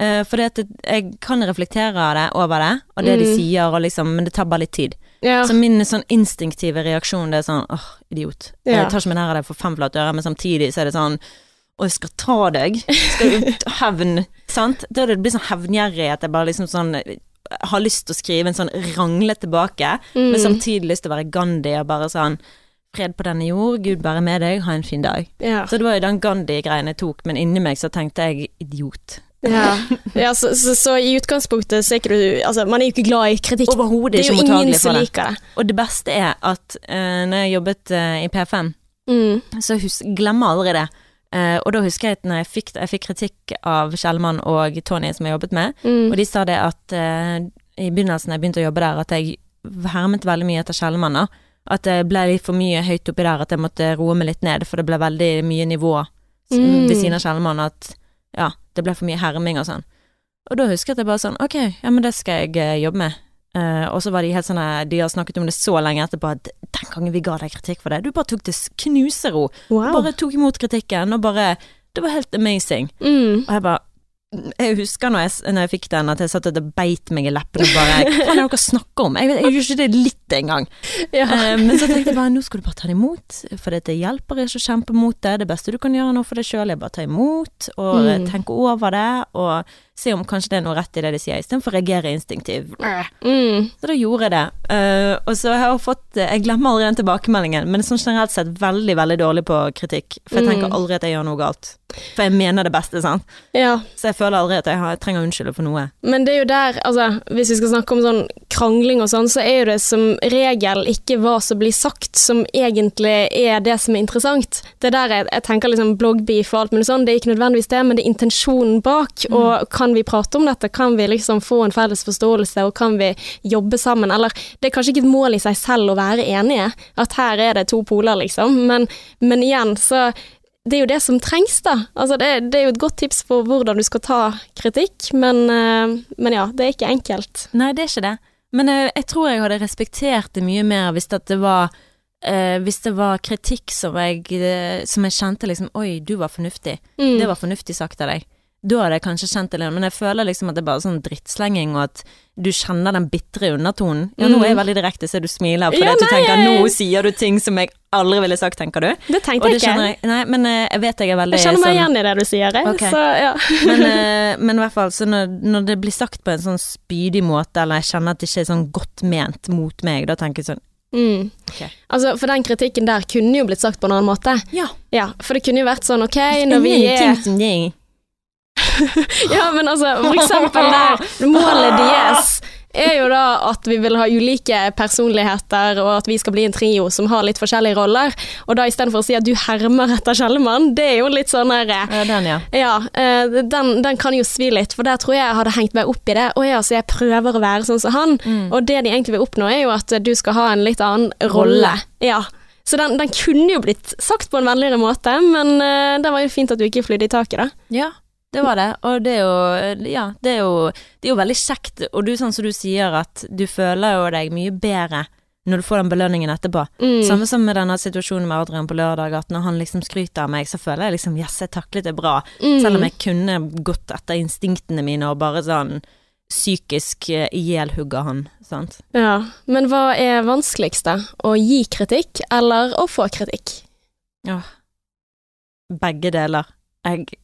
Speaker 1: Uh, for jeg kan reflektere det over det, og det de
Speaker 2: Mm.
Speaker 1: sier, og liksom, men det tar bare litt tid.
Speaker 2: Ja.
Speaker 1: Så min sånn instinktive reaksjon det er sånn åh, idiot.
Speaker 2: Ja.
Speaker 1: Jeg tar ikke meg nær av deg for fem flate øre, men samtidig så er det sånn og jeg skal ta deg. Skal ut [LAUGHS] hevn, sant? Da det blir sånn hevngjerrighet. Jeg bare liksom sånn har lyst til å skrive en sånn rangle tilbake,
Speaker 2: Mm.
Speaker 1: men samtidig lyst til å være Gandhi og bare sånn fred på denne jord, Gud være med deg, ha en fin dag.
Speaker 2: Ja.
Speaker 1: Så det var jo den Gandhi-greien jeg tok, men inni meg så tenkte jeg idiot.
Speaker 2: Ja, [LAUGHS] ja så, så, så i utgangspunktet så er ikke du Altså, man er jo ikke glad i kritikk.
Speaker 1: Overhodet
Speaker 2: Det er
Speaker 1: ikke mottagelig
Speaker 2: som
Speaker 1: for det.
Speaker 2: det.
Speaker 1: Og det beste er at uh, når jeg jobbet uh, i P5,
Speaker 2: Mm.
Speaker 1: så hus glemmer aldri det. Uh, og da husker jeg at når jeg fikk, jeg fikk kritikk av Kjellmann og Tony som jeg jobbet med,
Speaker 2: Mm.
Speaker 1: og de sa det at uh, i begynnelsen da jeg begynte å jobbe der, at jeg hermet veldig mye etter Kjellmann. da. At det ble litt for mye høyt oppi der, at jeg måtte roe meg litt ned, for det ble veldig mye nivå
Speaker 2: Mm.
Speaker 1: ved siden av Kjellmann. At ja, det ble for mye herming og sånn. Og da husker jeg at jeg bare sånn, ok, ja, men det skal jeg eh, jobbe med. Uh, og så var de helt sånn eh, De har snakket om det så lenge etterpå at den gangen vi ga deg kritikk for det, du bare tok til knusero.
Speaker 2: Wow.
Speaker 1: Bare tok imot kritikken og bare Det var helt amazing.
Speaker 2: Mm.
Speaker 1: Og jeg bare Jeg husker når jeg, når jeg fikk den, at jeg satt og beit meg i leppene og bare Hva er det dere snakker om? Jeg, vet- jeg gjør ikke det litt engang.
Speaker 2: Ja.
Speaker 1: Uh, men så tenkte jeg bare nå skal du bare ta det imot, for det hjelper ikke å kjempe mot det. Det beste du kan gjøre nå for deg sjøl, er bare ta imot og
Speaker 2: Mm.
Speaker 1: tenke over det, og se om kanskje det er noe rett i det de sier, istedenfor å reagere instinktivt.
Speaker 2: Mm.
Speaker 1: Så da gjorde jeg det. Uh, og så har jeg fått Jeg glemmer aldri den tilbakemeldingen, men sånn generelt sett veldig, veldig dårlig på kritikk. For jeg tenker
Speaker 2: Mm.
Speaker 1: aldri at jeg gjør noe galt. For jeg mener det beste, sant.
Speaker 2: ja.
Speaker 1: Så jeg føler aldri at jeg, har, jeg trenger å unnskylde for noe.
Speaker 2: Men det er jo der, altså hvis vi skal snakke om sånn krangling og sånn, så er jo det som regel ikke hva som blir sagt som egentlig er det som er interessant. Det er der jeg, jeg tenker liksom bloggbeef og alt mulig sånn, det er ikke nødvendigvis det, men det er intensjonen bak. Og kan vi prate om dette? Kan vi liksom få en felles forståelse, og kan vi jobbe sammen? Eller det er kanskje ikke et mål i seg selv å være enige, at her er det to poler, liksom, men, men igjen så det er jo det som trengs, da. Altså, det, det er jo et godt tips for hvordan du skal ta kritikk, men, eh, men ja, det er ikke enkelt.
Speaker 1: Nei, det er ikke det. Men eh, jeg tror jeg hadde respektert det mye mer hvis det var eh, Hvis det var kritikk som jeg, som jeg kjente liksom Oi, du var fornuftig.
Speaker 2: Mm.
Speaker 1: Det var fornuftig sagt av deg. Da hadde jeg kanskje kjent det men jeg føler liksom at det er bare sånn drittslenging, og at du kjenner den bitre undertonen. Ja, nå er jeg veldig direkte, så du smiler, fordi
Speaker 2: Mm. Ja,
Speaker 1: du tenker nå sier du ting som jeg aldri ville sagt, tenker du.
Speaker 2: Det tenkte jeg ikke.
Speaker 1: jeg. Nei, men eh, jeg vet jeg er veldig
Speaker 2: Jeg kjenner meg
Speaker 1: sånn
Speaker 2: igjen i det du sier, jeg.
Speaker 1: Okay.
Speaker 2: så ja. [LAUGHS]
Speaker 1: men, eh, men i hvert fall, så når, når det blir sagt på en sånn spydig måte, eller jeg kjenner at det ikke er sånn godt ment mot meg, da tenker jeg sånn
Speaker 2: Mm.
Speaker 1: Okay.
Speaker 2: Altså, for den kritikken der kunne jo blitt sagt på en annen måte.
Speaker 1: Ja,
Speaker 2: Ja, for det kunne jo vært sånn, ok, når vi er. [LAUGHS] Ja, men altså, for eksempel der målet deres er jo da at vi vil ha ulike personligheter, og at vi skal bli en trio som har litt forskjellige roller. Og da istedenfor å si at du hermer etter Kjellemann, det er jo litt sånn der eh,
Speaker 1: Ja, den, ja.
Speaker 2: Ja, eh, den, den kan jo svi litt, for der tror jeg jeg hadde hengt meg opp i det. Og ja, så jeg prøver å være sånn som han.
Speaker 1: Mm.
Speaker 2: Og det de egentlig vil oppnå, er jo at du skal ha en litt annen rolle.
Speaker 1: Rolle.
Speaker 2: Ja. Så den, den kunne jo blitt sagt på en vennligere måte, men uh, det var jo fint at du ikke flydde i taket, da.
Speaker 1: Ja, det var det. Og det er jo Ja, det er jo, det er jo veldig kjekt. Og du, sånn som du sier, at du føler jo deg mye bedre når du får den belønningen etterpå.
Speaker 2: Mm.
Speaker 1: Samme som med denne situasjonen med Adrian på lørdag, at når han liksom skryter av meg, så føler jeg liksom yes, jeg taklet det bra.
Speaker 2: Mm.
Speaker 1: Selv om jeg kunne gått etter instinktene mine og bare sånn psykisk eh, ihjelhugga han, sant.
Speaker 2: Ja, men hva er vanskeligste? Å gi kritikk eller å få kritikk?
Speaker 1: Ja. Begge deler. Jeg,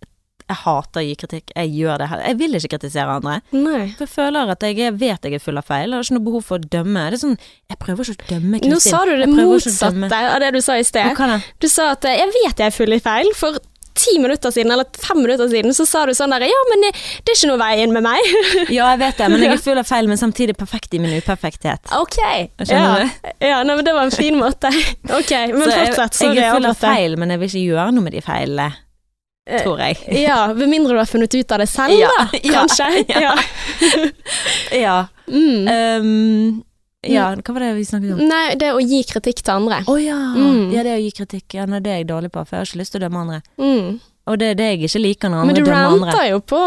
Speaker 1: jeg hater å gi kritikk. Jeg gjør det. Jeg vil ikke kritisere andre.
Speaker 2: Nei.
Speaker 1: For jeg føler at jeg vet jeg er full av feil. Jeg har ikke noe behov for å dømme. Det er sånn, Jeg prøver ikke å dømme Kristin.
Speaker 2: Nå sa du det motsatte av det du sa i sted. Du sa at eh, 'jeg vet jeg er full i feil'. For ti minutter siden, eller fem minutter siden, så sa du sånn der 'ja, men eh, det er ikke noe veien med meg'. [LAUGHS]
Speaker 1: Ja, jeg vet det, men jeg er [LAUGHS] full av feil, men samtidig perfekt i min uperfekthet.
Speaker 2: ok.
Speaker 1: Skjønner
Speaker 2: ja. ja, nei, men det var en fin måte. [LAUGHS] Ok, men
Speaker 1: Så
Speaker 2: fortsett.
Speaker 1: jeg
Speaker 2: jeg
Speaker 1: er full av feil, men jeg vil ikke gjøre noe med de feilene, tror jeg. [LAUGHS]
Speaker 2: Ja, med mindre du har funnet ut av det selv,
Speaker 1: Ja,
Speaker 2: da, [LAUGHS] kanskje. [LAUGHS]
Speaker 1: ja. Ja.
Speaker 2: Mm.
Speaker 1: Um, ja, hva var det vi snakket om?
Speaker 2: Nei, det å gi kritikk til andre.
Speaker 1: Å ja.
Speaker 2: Mm.
Speaker 1: ja, det å gi kritikk. Ja, nei, det er jeg dårlig på, for jeg har ikke lyst til å dømme andre.
Speaker 2: Mm.
Speaker 1: Og det er det jeg ikke liker når andre
Speaker 2: du
Speaker 1: dømmer andre.
Speaker 2: ranter jo på,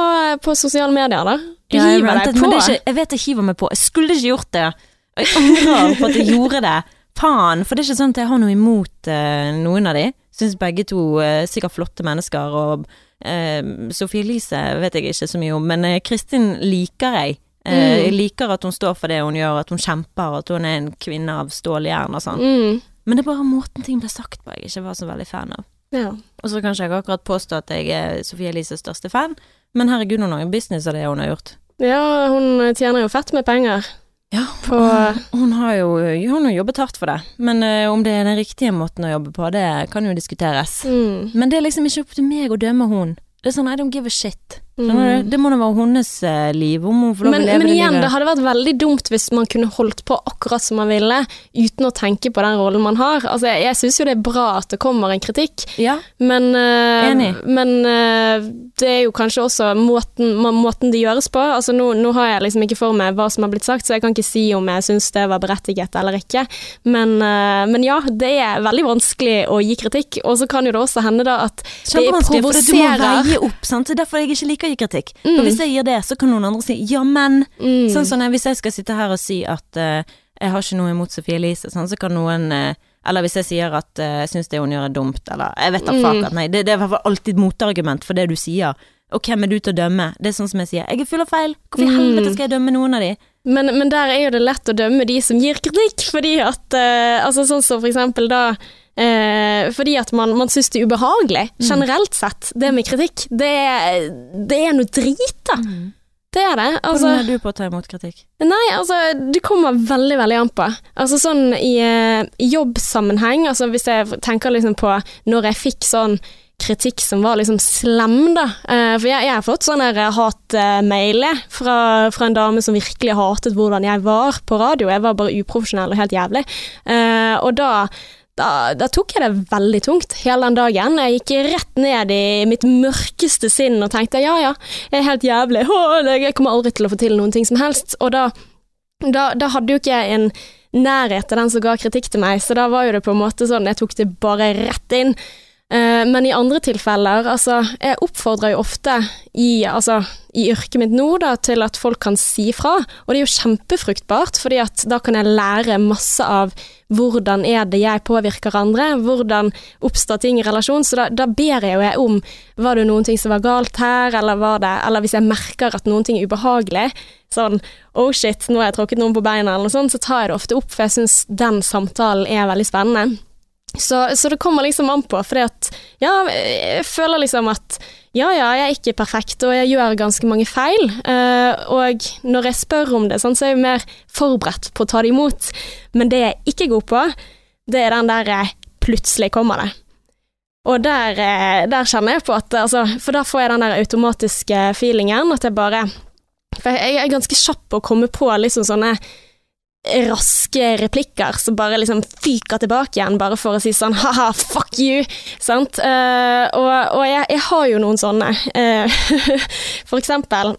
Speaker 2: på sosiale medier, da. Du
Speaker 1: Ja,
Speaker 2: hiver
Speaker 1: rantet,
Speaker 2: deg på.
Speaker 1: Men det ikke, jeg vet jeg hiver meg på. Jeg skulle ikke gjort det. Og jeg angrer på at jeg gjorde det. Faen. For det er ikke sånn at jeg har noe imot uh, noen av de. Syns begge to uh, sikkert flotte mennesker. Og eh, Sofie Elise vet jeg ikke så mye om, men eh, Kristin liker jeg. Eh,
Speaker 2: Mm.
Speaker 1: Jeg liker at hun står for det hun gjør, at hun kjemper, at hun er en kvinne av ståljern og sånn.
Speaker 2: Mm.
Speaker 1: Men det er bare måten ting ble sagt på jeg ikke var så veldig fan av.
Speaker 2: Ja.
Speaker 1: Og så kan ikke jeg akkurat påstå at jeg er Sofie Elises største fan, men herregud, hun har jo business av det hun har gjort.
Speaker 2: ja, hun tjener jo fett med penger.
Speaker 1: Ja,
Speaker 2: på
Speaker 1: hun har jo hun har jobbet hardt for det. Men uh, om det er den riktige måten å jobbe på, det kan jo diskuteres.
Speaker 2: mm,
Speaker 1: Men det er liksom ikke opp til meg å dømme hun. Det er sånn I don't give a shit.
Speaker 2: Mm.
Speaker 1: Det må da være hennes eh, liv. Om hun får lov
Speaker 2: Men,
Speaker 1: leve
Speaker 2: men
Speaker 1: det
Speaker 2: igjen, det hadde vært veldig dumt hvis man kunne holdt på akkurat som man ville, uten å tenke på den rollen man har. Altså, jeg jeg syns jo det er bra at det kommer en kritikk,
Speaker 1: Ja.
Speaker 2: men,
Speaker 1: uh,
Speaker 2: men uh, det er jo kanskje også måten, måten det gjøres på. Altså, nå, nå har jeg liksom ikke for meg hva som har blitt sagt, så jeg kan ikke si om jeg syns det var berettiget eller ikke. Men, uh, men ja, det er veldig vanskelig å gi kritikk, og så kan jo det også hende da at det
Speaker 1: provoserer. du må veie opp. Sant? Det er derfor jeg ikke liker å gi kritikk.
Speaker 2: Mm.
Speaker 1: For hvis jeg gir det, så kan noen andre si ja, men
Speaker 2: Mm.
Speaker 1: Sånn som hvis jeg skal sitte her og si at uh, jeg har ikke noe imot Sofie Elise, sånn, så kan noen uh, Eller hvis jeg sier at uh, jeg syns det hun gjør er dumt, eller Jeg vet da fuck
Speaker 2: Mm.
Speaker 1: at nei. Det, det er i hvert fall alltid motargument for det du sier. Og hvem er du til å dømme? Det er sånn som jeg sier. Jeg er full av feil. Hvorfor i
Speaker 2: Mm.
Speaker 1: helvete skal jeg dømme noen av de?
Speaker 2: Men, men der er jo det lett å dømme de som gir kritikk, fordi at uh, Altså sånn som for eksempel da eh, fordi at man, man syns det er ubehagelig,
Speaker 1: Mm.
Speaker 2: generelt sett, det med kritikk. Det, det er noe drit, da. Det er det. Altså,
Speaker 1: Hvordan er du på å ta imot kritikk?
Speaker 2: nei, altså, det kommer veldig, veldig an på. Altså sånn i, eh, i jobbsammenheng, altså hvis jeg tenker liksom på når jeg fikk sånn kritikk som var liksom slem, da. Eh, for jeg, jeg har fått sånn der hatmail fra, fra en dame som virkelig hatet hvordan jeg var på radio. Jeg var bare uprofesjonell og helt jævlig. Eh, og da da, da tok jeg det veldig tungt hele den dagen. Jeg gikk rett ned i mitt mørkeste sinn og tenkte ja ja, jeg er helt jævlig, jeg kommer aldri til å få til noen ting som helst. Og da, da, da hadde jo ikke jeg en nærhet til den som ga kritikk til meg, så da var jo det på en måte sånn, jeg tok det bare rett inn. Eh, Men i andre tilfeller, altså, jeg oppfordrer jo ofte i, altså, i yrket mitt nå da, til at folk kan si fra, og det er jo kjempefruktbart, fordi at da kan jeg lære masse av hvordan er det jeg påvirker andre, hvordan oppstår ting i relasjon, så da, da ber jeg jo jeg om, var det noen ting som var galt her, eller var det, eller hvis jeg merker at noen ting er ubehagelig, sånn, oh shit, nå har jeg tråkket noen på beina, eller noe sånt, så tar jeg det ofte opp, for jeg synes den samtalen er veldig spennende. Så, så det kommer liksom an på, for ja, jeg føler liksom at ja, ja, jeg er ikke perfekt, og jeg gjør ganske mange feil. Uh, og når jeg spør om det, sånn, så er jeg mer forberedt på å ta det imot. Men det jeg ikke er god på, det er den der eh, plutselig kommer det. Og der, eh, der kjenner jeg på at altså, For da får jeg den der automatiske feelingen at jeg bare For jeg er ganske kjapp på å komme på liksom sånne raske replikker som bare liksom fyker tilbake igjen, bare for å si sånn ha-ha, fuck you, sant? Uh, og og jeg, jeg har jo noen sånne. Uh, [LAUGHS] for eksempel,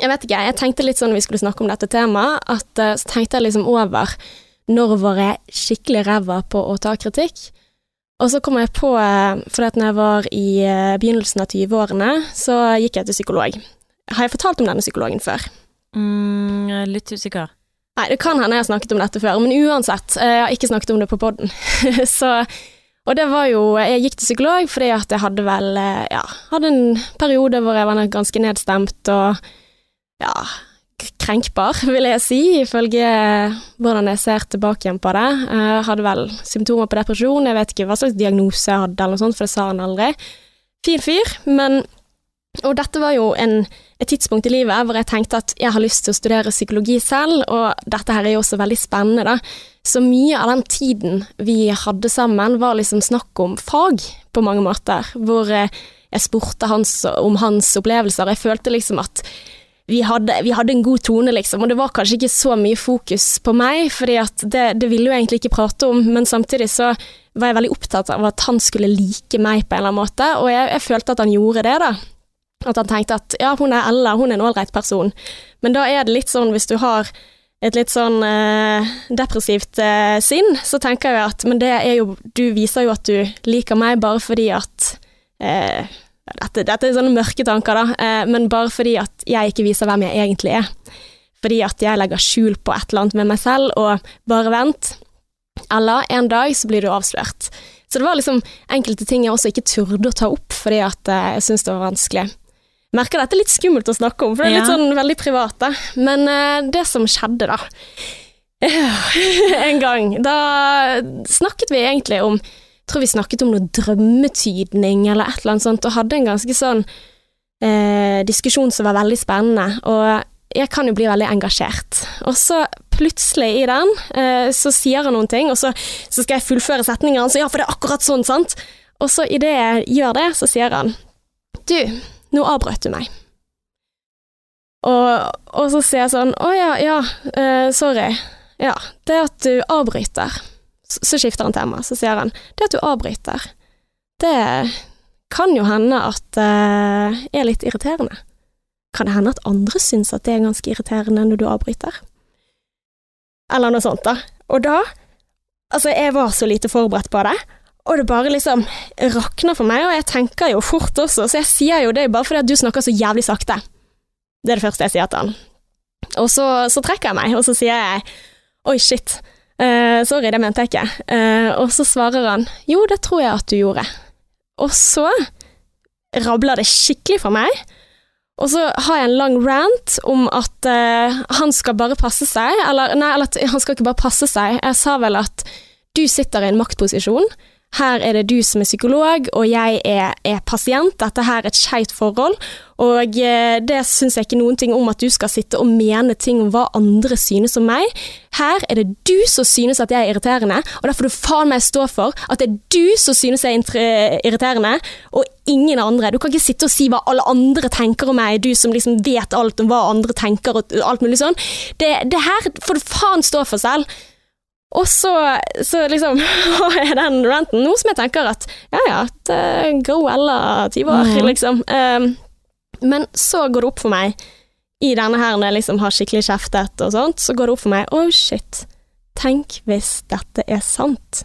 Speaker 2: jeg vet ikke, jeg tenkte litt sånn når vi skulle snakke om dette temaet, at uh, så tenkte jeg liksom over når var jeg skikkelig ræva på å ta kritikk. Og så kom jeg på, for at når jeg var i begynnelsen av 20-årene, så gikk jeg til psykolog. Har jeg fortalt om denne psykologen før?
Speaker 1: Mm, litt usikker.
Speaker 2: Nei, det kan hende jeg har snakket om dette før, men uansett, eh, jeg har ikke snakket om det på podden. [LAUGHS] og det var jo, jeg gikk til psykolog fordi at jeg hadde vel, eh, ja, hadde en periode hvor jeg var ganske nedstemt og, ja, krenkbar, [LAUGHS] vil jeg si, ifølge hvordan jeg ser tilbake igjen på det. Jeg hadde vel symptomer på depresjon, jeg vet ikke hva slags diagnose jeg hadde eller noe sånt, for det sa han aldri. Fin fyr, men og dette var jo en, et tidspunkt i livet hvor jeg tenkte at jeg har lyst til å studere psykologi selv, og dette her er jo også veldig spennende, da. Så mye av den tiden vi hadde sammen, var liksom snakk om fag, på mange måter. Hvor eh, jeg spurte hans om hans opplevelser, jeg følte liksom at vi hadde, vi hadde en god tone, liksom, og det var kanskje ikke så mye fokus på meg, fordi at det, det ville jo egentlig ikke prate om, men samtidig så var jeg veldig opptatt av at han skulle like meg på en eller annen måte, og jeg, jeg følte at han gjorde det, da. At han tenkte at ja, hun er Ella, hun er en ålreit person. Men da er det litt sånn hvis du har et litt sånn eh, depressivt eh, sinn, så tenker jeg at men det er jo Du viser jo at du liker meg bare fordi at eh, dette, dette er sånne mørke tanker, da, eh, men bare fordi at jeg ikke viser hvem jeg egentlig er. Fordi at jeg legger skjul på et eller annet med meg selv, og bare vent. Eller en dag så blir du avslørt. Så det var liksom enkelte ting jeg også ikke turde å ta opp fordi at eh, jeg syntes det var vanskelig. Merker dette er litt skummelt å snakke om, for det er litt
Speaker 1: Ja.
Speaker 2: sånn veldig privat, da. Men uh, det som skjedde, da [LAUGHS] En gang, da snakket vi egentlig om Tror vi snakket om noe drømmetydning eller et eller annet sånt, og hadde en ganske sånn uh, diskusjon som var veldig spennende. Og jeg kan jo bli veldig engasjert. Og så plutselig i den, uh, så sier han noen ting, og så, så skal jeg fullføre setningen hans, ja, for det er akkurat sånn, sant? Og så idet jeg gjør det, så sier han Du, nå avbrøt du meg. Og, og så sier jeg sånn Å ja, ja, uh, sorry. Ja, det at du avbryter. Så, så skifter han tema. Så sier han det at du avbryter, det kan jo hende at det er litt irriterende. Kan det hende at andre syns at det er ganske irriterende når du avbryter? Eller noe sånt, da. Og da Altså, jeg var så lite forberedt på det. Og det bare liksom rakner for meg, og jeg tenker jo fort også, så jeg sier jo det bare fordi at du snakker så jævlig sakte. Det er det første jeg sier til han. Og så, så trekker jeg meg, og så sier jeg oi, shit, uh, sorry, det mente jeg ikke. Uh, og så svarer han jo, det tror jeg at du gjorde. Og så rabler det skikkelig for meg. Og så har jeg en lang rant om at uh, han skal bare passe seg, eller nei, eller han skal ikke bare passe seg, jeg sa vel at du sitter i en maktposisjon, her er det du som er psykolog, og jeg er, er pasient. Dette her er et skeivt forhold. Og eh, det syns jeg ikke noen ting om at du skal sitte og mene ting om hva andre synes om meg. Her er det du som synes at jeg er irriterende, og da får du faen meg stå for at det er du som synes jeg er irriterende, og ingen andre. Du kan ikke sitte og si hva alle andre tenker om meg, du som liksom vet alt om hva andre tenker og alt mulig sånn. Det, det her får du faen stå for selv. Og så, så liksom [LAUGHS] jeg den ranten noe som jeg tenker at ja ja, go Ella, 20 år, mm. liksom. Um, men så går det opp for meg, i denne her når jeg liksom har skikkelig kjeftet og sånt, så går det opp for meg oh shit, tenk hvis dette er sant.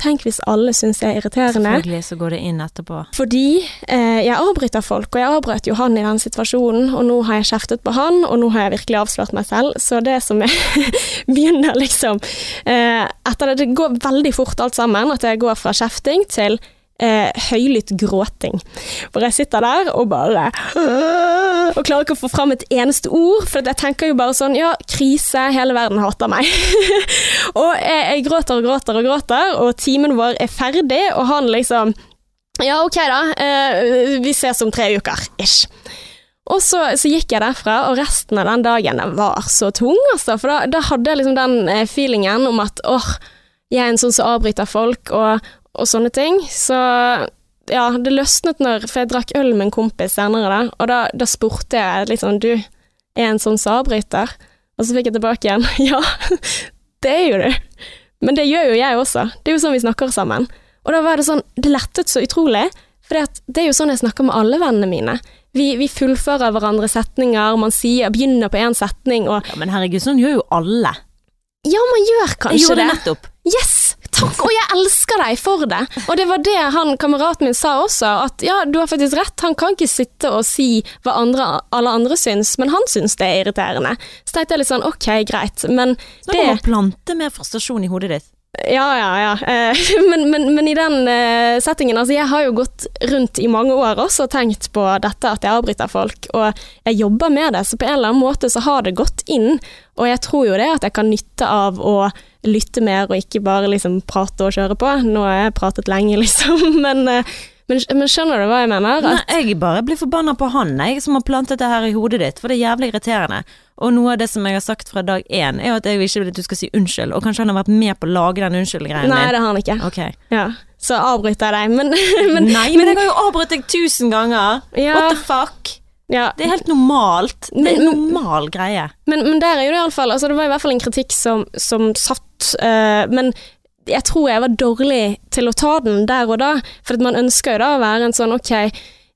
Speaker 2: Tenk hvis alle syns jeg er irriterende.
Speaker 1: Selvfølgelig så går det inn etterpå.
Speaker 2: Fordi eh, jeg avbryter folk, og jeg avbrøt jo han i den situasjonen, og nå har jeg kjeftet på han, og nå har jeg virkelig avslørt meg selv, så det som jeg [LAUGHS] begynner liksom eh, Etter det, det går veldig fort alt sammen, at jeg går fra kjefting til eh, høylytt gråting. For jeg sitter der og bare Og klarer ikke å få fram et eneste ord, for jeg tenker jo bare sånn Ja, krise, hele verden hater meg. [LAUGHS] og jeg, jeg, gråter og gråter og gråter, og timen vår er ferdig, og han liksom Ja, ok, da. Eh, vi ses om tre uker. Ish. Og så, så, gikk jeg derfra, og resten av den dagen var så tung, altså. For da, da hadde jeg liksom den eh, feelingen om at åh, jeg er en sånn som avbryter folk, og, og sånne ting. Så ja, det løsnet når For jeg drakk øl med en kompis senere, da, og da, da spurte jeg litt sånn Du, er en sånn sabryter? Og så fikk jeg tilbake igjen [LAUGHS] Ja, det er jo du. Men det gjør jo jeg også. Det er jo sånn vi snakker sammen. Og da var det sånn Det lettet så utrolig. For det er jo sånn jeg snakker med alle vennene mine. Vi, vi fullfører hverandre setninger, man sier, begynner på én setning og
Speaker 1: Ja, Men herregud, sånn gjør jo alle.
Speaker 2: Ja, man gjør kanskje det.
Speaker 1: Jeg gjorde det nettopp.
Speaker 2: Yes! Takk, og jeg elsker deg for det. Og det var det han kameraten min sa også, at ja, du har faktisk rett, han kan ikke sitte og si hva andre, alle andre syns, men han syns det er irriterende. Så tenkte jeg litt sånn ok, greit, men
Speaker 1: det må plante mer frustrasjon i hodet ditt.
Speaker 2: Ja, ja, ja. Eh, [LAUGHS] men, men, men, i den uh, settingen, altså jeg har jo gått rundt i mange år også og tenkt på dette at jeg avbryter folk, og jeg jobber med det, så på en eller annen måte så har det gått inn, og jeg tror jo det at jeg kan nytte av å lytte mer og ikke bare liksom prate og kjøre på. Nå har jeg pratet lenge, [LAUGHS] liksom, men, eh, men, men skjønner du hva jeg mener?
Speaker 1: At Nei, jeg bare blir forbanna på han, jeg, som har plantet det her i hodet ditt, for det er jævlig irriterende. Og noe av det som jeg har sagt fra dag én, er at jeg ikke vil at du skal si unnskyld, og kanskje han har vært med på å lage den unnskyld-greien din.
Speaker 2: Nei, det har han ikke.
Speaker 1: Okay.
Speaker 2: Ja. Så avbryter jeg deg, men, [LAUGHS]
Speaker 1: men Nei, men jeg har jo avbrutt deg tusen ganger! Ja. What the fuck? Ja. Det er helt normalt. Det er en normal greie.
Speaker 2: Men, men der er jo det iallfall altså Det var i hvert fall en kritikk som, som satt, uh, men jeg tror jeg var dårlig til å ta den der og da. For man ønsker jo da å være en sånn ok,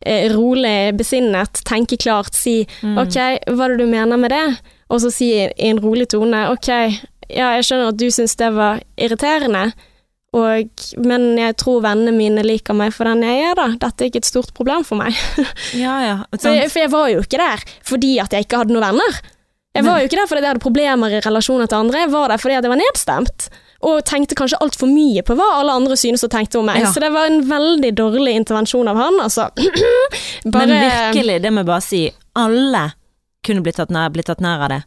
Speaker 2: eh, rolig, besinnet, tenke klart, si mm. ok, hva er det du mener med det? Og så si i en rolig tone ok, ja, jeg skjønner at du syns det var irriterende. Og, men jeg tror vennene mine liker meg for den jeg er, da. Dette er ikke et stort problem for meg. [LAUGHS]
Speaker 1: ja, ja.
Speaker 2: For, for, jeg var jo ikke der fordi at jeg ikke hadde noen venner. Jeg var jo ikke der fordi jeg hadde problemer i relasjoner til andre, jeg var der fordi jeg var nedstemt. Og tenkte kanskje altfor mye på hva alle andre synes og tenkte om meg. Ja. Så det var en veldig dårlig intervensjon av han, altså. [CLEARS THROAT]
Speaker 1: bare, Men virkelig, det må jeg bare si, alle kunne blitt tatt nær, blitt tatt nær av det.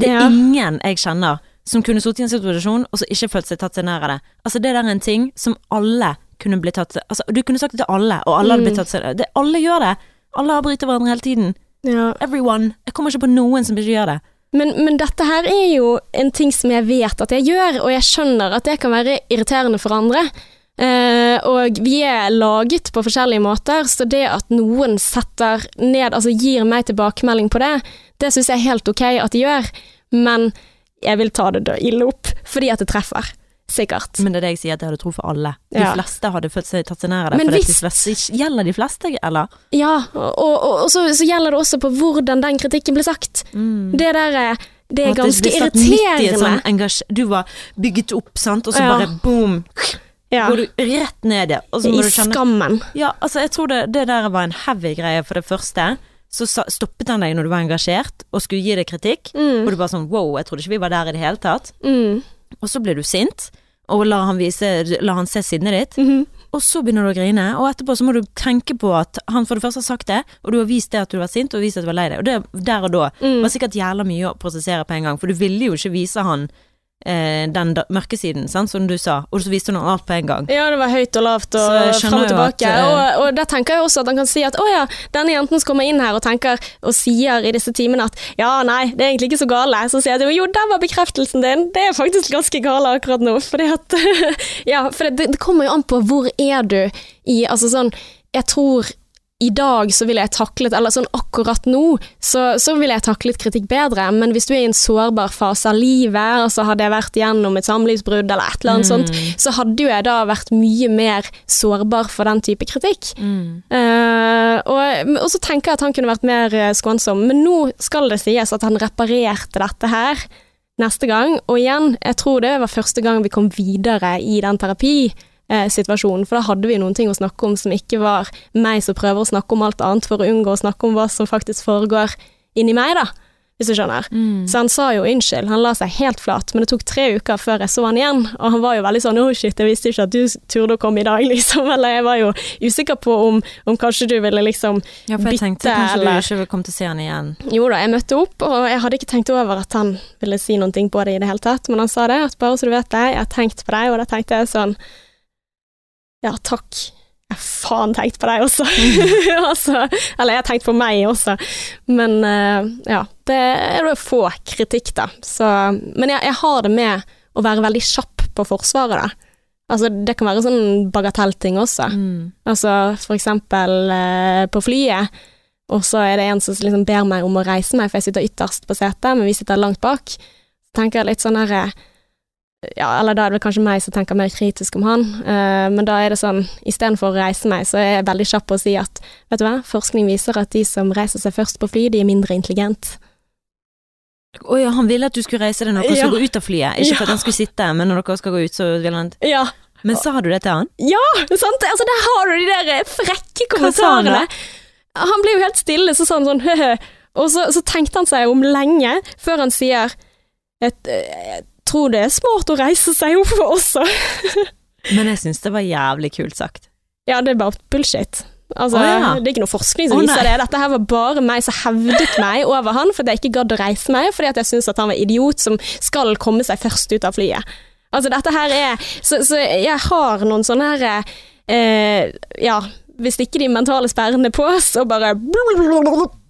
Speaker 1: Det er ja. ingen jeg kjenner som kunne sittet i en situasjon og så ikke følt seg tatt seg nær av det. Altså Det der er en ting som alle kunne blitt tatt Altså Du kunne sagt det til alle, og alle hadde blitt mm. tatt seg det, Alle gjør det. Alle avbryter hverandre hele tiden.
Speaker 2: Ja.
Speaker 1: Everyone. Jeg kommer ikke på noen som ikke gjør det.
Speaker 2: Men, men dette her er jo en ting som jeg vet at jeg gjør, og jeg skjønner at det kan være irriterende for andre. Eh, og vi er laget på forskjellige måter, så det at noen setter ned, altså gir meg tilbakemelding på det, det syns jeg er helt ok at de gjør, men jeg vil ta det ille opp, fordi at det treffer. Sikkert.
Speaker 1: Men det er det jeg sier, at jeg hadde tro for alle. De
Speaker 2: Ja.
Speaker 1: fleste hadde følt seg tatt seg nær av det.
Speaker 2: Men
Speaker 1: For det
Speaker 2: hvis-
Speaker 1: de gjelder de fleste, eller?
Speaker 2: Ja, og, og, og så, så gjelder det også på hvordan den kritikken blir sagt.
Speaker 1: Mm.
Speaker 2: Det der er, det er ganske
Speaker 1: det
Speaker 2: irriterende.
Speaker 1: sånn engasj- Du var bygget opp, sant, og så
Speaker 2: Ja.
Speaker 1: bare boom,
Speaker 2: Ja,
Speaker 1: går du rett ned i.
Speaker 2: I
Speaker 1: du kjenne
Speaker 2: skammen.
Speaker 1: Ja, altså jeg tror det, det der var en heavy greie for det første. Så stoppet han deg når du var engasjert og skulle gi deg kritikk.
Speaker 2: Mm.
Speaker 1: Og du bare sånn wow, jeg trodde ikke vi var der i det hele tatt.
Speaker 2: Mm.
Speaker 1: Og så ble du sint, og la han, vise, la han se sinnet ditt.
Speaker 2: Mhm.
Speaker 1: Og så begynner du å grine, og etterpå så må du tenke på at han for det første har sagt det, og du har vist det at du var sint, og vist at du var lei deg. Og det der og da
Speaker 2: Mm.
Speaker 1: var sikkert jævla mye å prosessere på en gang, for du ville jo ikke vise han den da, mørke siden, sant, som du sa, og så viste han alt på en gang.
Speaker 2: Ja, det var høyt og lavt og fram og tilbake.
Speaker 1: at, eh,
Speaker 2: og, og der tenker jeg også at han kan si at å ja, denne jenten som kommer inn her og tenker og sier i disse timene at ja, nei, det er egentlig ikke så gale. Så sier jeg jo, der var bekreftelsen din. Det er faktisk ganske gale akkurat nå. Fordi at [LAUGHS] Ja, for det, det kommer jo an på hvor er du i Altså sånn Jeg tror i dag så ville jeg taklet, eller sånn akkurat nå, så, så ville jeg taklet kritikk bedre, men hvis du er i en sårbar fase av livet, og så hadde jeg vært gjennom et samlivsbrudd eller et eller annet sånt, så hadde jo jeg da vært mye mer sårbar for den type kritikk.
Speaker 1: Mm.
Speaker 2: Uh, og, og så tenker jeg at han kunne vært mer eh, skånsom, men nå skal det sies at han reparerte dette her neste gang, og igjen, jeg tror det var første gang vi kom videre i den terapisituasjonen, for da hadde vi noen ting å snakke om som ikke var meg som prøver å snakke om alt annet for å unngå å snakke om hva som faktisk foregår inni meg, da, hvis du skjønner.
Speaker 1: Mm.
Speaker 2: Så han sa jo unnskyld, han la seg helt flat, men det tok tre uker før jeg så han igjen, og han var jo veldig sånn 'å shit, jeg visste ikke at du turde å komme i dag', [LAUGHS] liksom, eller jeg var jo usikker på om, om kanskje du ville liksom bytte.
Speaker 1: Ja, for jeg
Speaker 2: bytte,
Speaker 1: tenkte kanskje
Speaker 2: eller
Speaker 1: du ikke ville komme til å se han igjen.
Speaker 2: Jo da, jeg møtte opp, og jeg hadde ikke tenkt over at han ville si noen ting på det i det hele tatt, men han sa det, at bare så du vet det, jeg har tenkt på deg, og da tenkte jeg sånn Ja, takk. Jeg har faen tenkt på deg også. [LAUGHS] altså, eller jeg har tenkt på meg også. Men uh, ja, det er å få kritikk, da. Så, men jeg, jeg har det med å være veldig kjapp på forsvaret, da. Altså, det kan være sånn bagatellting også.
Speaker 1: Mm.
Speaker 2: Altså for eksempel uh, på flyet, og så er det en som liksom ber meg om å reise meg, for jeg sitter ytterst på setet, men vi sitter langt bak. Så tenker jeg litt sånn her eh, Ja, eller da er det vel kanskje meg som tenker mer kritisk om han, uh, men da er det sånn istedenfor å reise meg, så er jeg veldig kjapp på å si at vet du hva, forskning viser at de som reiser seg først på fly, de er mindre intelligent.
Speaker 1: Å ja, han ville at du skulle reise deg når dere
Speaker 2: Ja.
Speaker 1: skulle gå ut av flyet. Ikke for at han skulle sitte, men når dere skal gå ut, så vil han
Speaker 2: Ja,
Speaker 1: Men sa du det til han?
Speaker 2: Ja, sant? Altså, der har du de der frekke
Speaker 1: kommentarene. han.
Speaker 2: Han ble jo helt stille, så sa han sånn hø-hø. Og så, så tenkte han seg om lenge før han sier et, jeg tror det er smart å reise seg opp også. [LAUGHS]
Speaker 1: Men jeg syns det var jævlig kult sagt.
Speaker 2: Ja, det er bare bullshit. Altså,
Speaker 1: oh, ja.
Speaker 2: Det er ikke noe forskning som
Speaker 1: oh,
Speaker 2: viser det. Dette her var bare meg som hevdet meg over han fordi jeg ikke gadd å reise meg, fordi at jeg syntes at han var idiot som skal komme seg først ut av flyet. Altså, dette her er Så, så jeg har noen sånne her eh, Ja, hvis ikke de mentale sperrene er på, så bare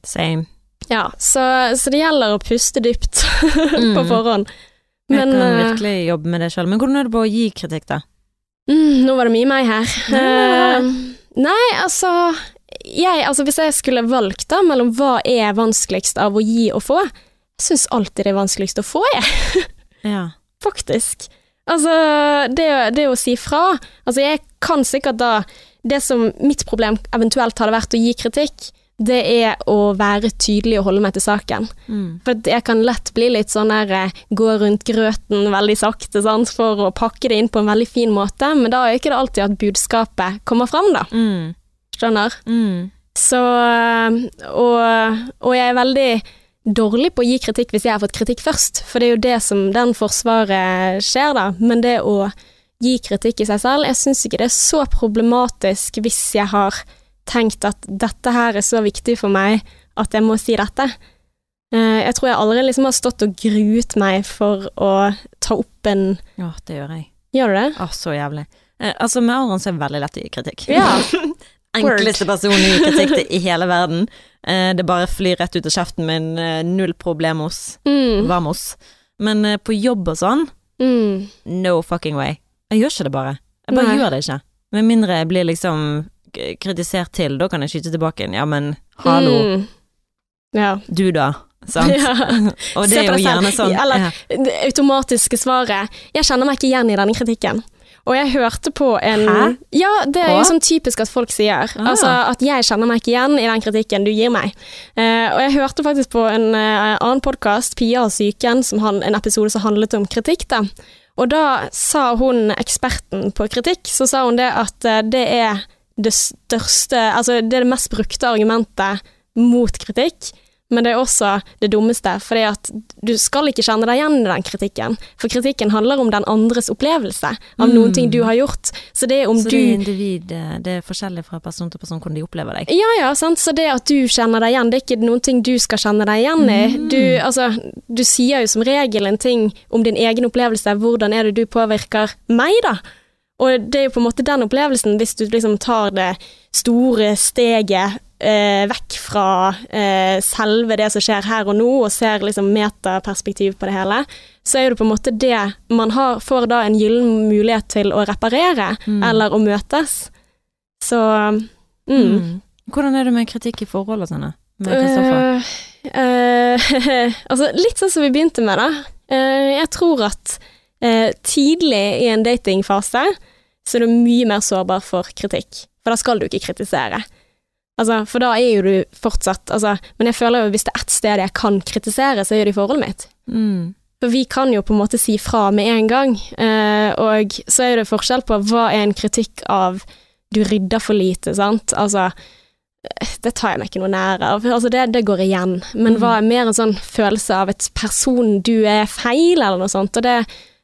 Speaker 1: Same.
Speaker 2: Ja, så, så det gjelder å puste dypt [LAUGHS]
Speaker 1: Mm.
Speaker 2: på forhånd.
Speaker 1: Jeg
Speaker 2: Men
Speaker 1: kan
Speaker 2: eh,
Speaker 1: virkelig jobbe med det sjøl. Men hvordan er det på å gi kritikk, da?
Speaker 2: mm, Nå var det mye meg her. Eh, nei, altså jeg, altså Hvis jeg skulle valgt da mellom hva er vanskeligst av å gi og få, jeg syns alltid det er vanskeligst å få, jeg. [LAUGHS]
Speaker 1: Ja.
Speaker 2: Faktisk. Altså, det, det å si fra Altså, jeg kan sikkert da Det som mitt problem eventuelt hadde vært å gi kritikk, det er å være tydelig og holde meg til saken.
Speaker 1: Mm.
Speaker 2: For jeg kan lett bli litt sånn der eh, gå rundt grøten veldig sakte sant, for å pakke det inn på en veldig fin måte, men da er ikke det alltid at budskapet kommer fram, da.
Speaker 1: Mm.
Speaker 2: Skjønner?
Speaker 1: Mm.
Speaker 2: Så og, og jeg er veldig dårlig på å gi kritikk hvis jeg har fått kritikk først, for det er jo det som den forsvaret skjer, da. Men det å gi kritikk i seg selv, jeg syns ikke det er så problematisk hvis jeg har tenkt at dette her er så viktig for meg at jeg må si dette. Eh, Jeg tror jeg aldri liksom har stått og gruet meg for å ta opp en
Speaker 1: Ja, det gjør jeg.
Speaker 2: Gjør du det?
Speaker 1: Å, så jævlig. Eh, altså, med Aron så er det veldig lett å gi kritikk.
Speaker 2: Ja. [LAUGHS]
Speaker 1: enkleste person å gi kritikk [LAUGHS] i hele verden. Eh, det bare flyr rett ut av kjeften min, null problemos.
Speaker 2: Mm.
Speaker 1: Vamos. Men på jobb og sånn,
Speaker 2: Mm.
Speaker 1: no fucking way. Jeg gjør ikke det bare. Jeg bare
Speaker 2: Nei.
Speaker 1: gjør det ikke. Med mindre jeg blir liksom kritisert til, da kan jeg skyte tilbake igjen. Ja, men hallo,
Speaker 2: Mm. Ja.
Speaker 1: du da. Sant? [LAUGHS]
Speaker 2: ja. [LAUGHS]
Speaker 1: Og det er jo gjerne sånn
Speaker 2: Eller-. Det automatiske svaret Jeg kjenner meg ikke igjen i denne kritikken. Og jeg hørte på en
Speaker 1: Hæ?
Speaker 2: Ja, det er jo sånn typisk at folk sier.
Speaker 1: Ah.
Speaker 2: Altså at jeg kjenner meg ikke igjen i den kritikken du gir meg. Uh, og jeg hørte faktisk på en uh, annen podkast, Pia og psyken, som han, en episode som handlet om kritikk, da. Og da sa hun, eksperten på kritikk, så sa hun det at uh, det er det største Altså det er det mest brukte argumentet mot kritikk. Men det er også det dummeste, fordi at du skal ikke kjenne deg igjen i den kritikken. For kritikken handler om den andres opplevelse av noen
Speaker 1: Mm.
Speaker 2: ting du har gjort. Så det er om
Speaker 1: Så det er individ, eh, det er forskjellig fra person til person hvordan de opplever deg.
Speaker 2: Ja, ja, sant. Så det at du kjenner deg igjen, det er ikke noen ting du skal kjenne deg igjen i.
Speaker 1: Mm.
Speaker 2: Du, altså, du sier jo som regel en ting om din egen opplevelse. Hvordan er det du påvirker meg, da? Og det er jo på en måte den opplevelsen, hvis du liksom tar det store steget eh, vekk fra eh, selve det som skjer her og nå, og ser liksom metaperspektiv på det hele, så er det på en måte det man har, får da en gyllen mulighet til å reparere,
Speaker 1: Mm.
Speaker 2: eller å møtes. Så mm.
Speaker 1: Mm. Hvordan er det med kritikk i forhold og sånne? Uh, [LAUGHS]
Speaker 2: eh, altså, litt sånn som vi begynte med, da. Uh, jeg tror at eh, tidlig i en datingfase så er du mye mer sårbar for kritikk. For da skal du ikke kritisere. Altså, for da er jo du fortsatt altså, Men jeg føler jo hvis det er ett sted jeg kan kritisere, så er det i forholdet mitt.
Speaker 1: mm.
Speaker 2: For vi kan jo på en måte si fra med en gang, eh, og så er det forskjell på hva er en kritikk av du rydder for lite, sant. Altså, eh, det tar jeg meg ikke noe nær av. Altså, det, det går igjen. Men
Speaker 1: Mm.
Speaker 2: hva er mer en sånn følelse av et person du er feil, eller noe sånt, og det,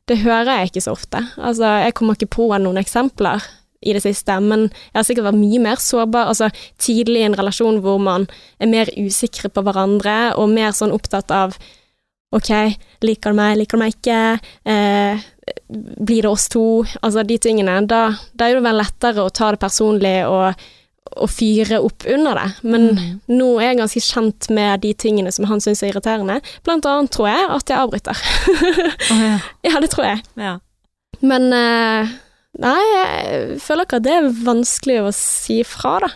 Speaker 2: det hører jeg ikke så ofte. Altså, jeg kommer ikke på noen eksempler i det siste, men jeg har sikkert vært mye mer sårbar, altså tidlig i en relasjon hvor man er mer usikre på hverandre, og mer sånn opptatt av Ok, liker du meg, liker du meg ikke? Eh, blir det oss to? Altså de tingene. Da, da er det vel lettere å ta det personlig og, og fyre opp under det. Men
Speaker 1: Mm.
Speaker 2: nå er jeg ganske kjent med de tingene som han syns er irriterende. Blant annet tror jeg at jeg avbryter. [LAUGHS]
Speaker 1: oh, ja.
Speaker 2: ja, det tror jeg.
Speaker 1: ja.
Speaker 2: Men eh, nei, jeg føler ikke at det er vanskelig å si fra, da.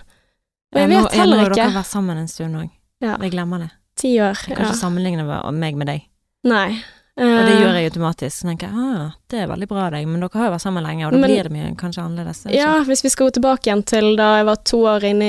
Speaker 2: Og jeg
Speaker 1: nå,
Speaker 2: vet
Speaker 1: ikke. nå
Speaker 2: heller
Speaker 1: har dere vært sammen en stund òg.
Speaker 2: Ja.
Speaker 1: Jeg glemmer det.
Speaker 2: Ti år.
Speaker 1: Jeg kan
Speaker 2: Ja.
Speaker 1: ikke sammenligne meg med deg.
Speaker 2: Nei.
Speaker 1: Og det
Speaker 2: Eh,
Speaker 1: gjør jeg automatisk. Så tenker jeg ah, det er veldig bra av deg, men dere har jo vært sammen lenge, og da
Speaker 2: Men-
Speaker 1: blir det mye kanskje annerledes. er
Speaker 2: Ja, hvis vi skal gå tilbake igjen til da jeg var to år inne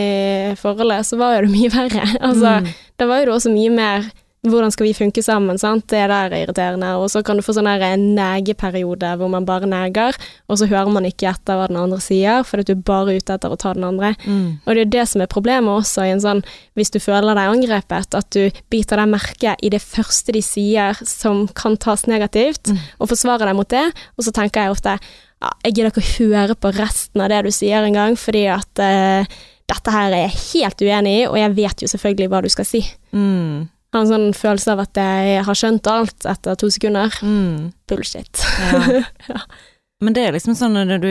Speaker 2: i forholdet, så var jo det mye verre. [LAUGHS] Altså,
Speaker 1: Mm.
Speaker 2: da var jo det også mye mer hvordan skal vi funke sammen, sant. Det der er irriterende. Og så kan du få sånn en negeperiode hvor man bare neger, og så hører man ikke etter hva den andre sier, fordi du er bare ute etter å ta den andre.
Speaker 1: Mm.
Speaker 2: Og det er det som er problemet også, i en sånn, hvis du føler deg angrepet, at du biter deg merke i det første de sier som kan tas negativt,
Speaker 1: Mm.
Speaker 2: og forsvarer deg mot det, og så tenker jeg ofte ja, jeg gidder ikke å høre på resten av det du sier engang, fordi at uh, dette her er jeg helt uenig i, og jeg vet jo selvfølgelig hva du skal si.
Speaker 1: Mm.
Speaker 2: Har en sånn følelse av at jeg har skjønt alt etter to sekunder.
Speaker 1: Mm.
Speaker 2: Bullshit. [LAUGHS]
Speaker 1: Ja. Men det er liksom sånn når du,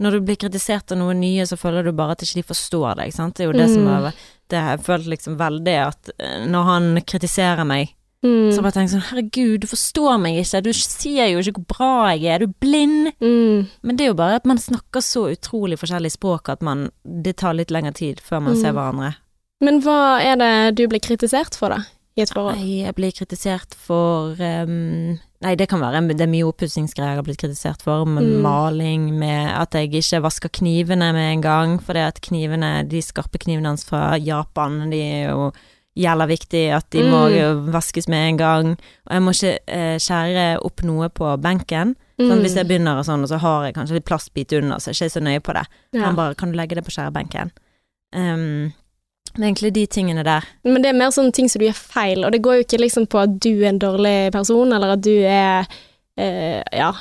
Speaker 1: når du blir kritisert av noe nye, så føler du bare at ikke de forstår deg, sant. Det er jo det som
Speaker 2: Mm.
Speaker 1: er Det har jeg følt liksom veldig at eh, når han kritiserer meg,
Speaker 2: Mm.
Speaker 1: så tenker jeg bare sånn herregud, du forstår meg ikke, du sier jo ikke hvor bra jeg er, du er blind.
Speaker 2: Mm.
Speaker 1: Men det er jo bare at man snakker så utrolig forskjellig språk at man Det tar litt lengre tid før man
Speaker 2: Mm.
Speaker 1: ser hverandre.
Speaker 2: Men hva er det du blir kritisert for, da? I et forhold?
Speaker 1: Nei, jeg blir kritisert for um, Nei, det kan være det er mye oppussingsgreier jeg har blitt kritisert for, med
Speaker 2: Mm.
Speaker 1: maling, med at jeg ikke vasker knivene med en gang, fordi at knivene, de skarpe knivene hans fra Japan, de er jo gjelder viktig at de må
Speaker 2: Mm.
Speaker 1: vaskes med en gang, og jeg må ikke eh, skjære opp noe på benken. Sånn,
Speaker 2: Mm.
Speaker 1: hvis jeg begynner og sånn, og så har jeg kanskje litt plastbit under, så jeg er ikke så nøye på det.
Speaker 2: Ja.
Speaker 1: Han bare 'kan du legge det på skjærebenken'? Ehm, det er egentlig de tingene der.
Speaker 2: Men det er mer sånne ting som du gjør feil, og det går jo ikke liksom på at du er en dårlig person, eller at du er eh, Ja.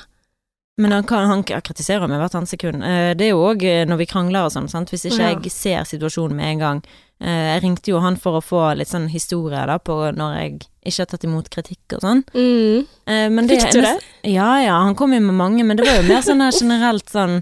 Speaker 1: Men han, kan, han kritiserer meg hvert annet sekund. Eh, Det er jo òg når vi krangler og sånn, sant. Hvis ikke
Speaker 2: Ja.
Speaker 1: jeg ser situasjonen med en gang. Eh, Jeg ringte jo han for å få litt sånn historie da, på når jeg ikke har tatt imot kritikk og sånn.
Speaker 2: Mm.
Speaker 1: Eh,
Speaker 2: Fikk du det?
Speaker 1: Ja ja, han kom jo med mange, men det var jo mer sånn generelt sånn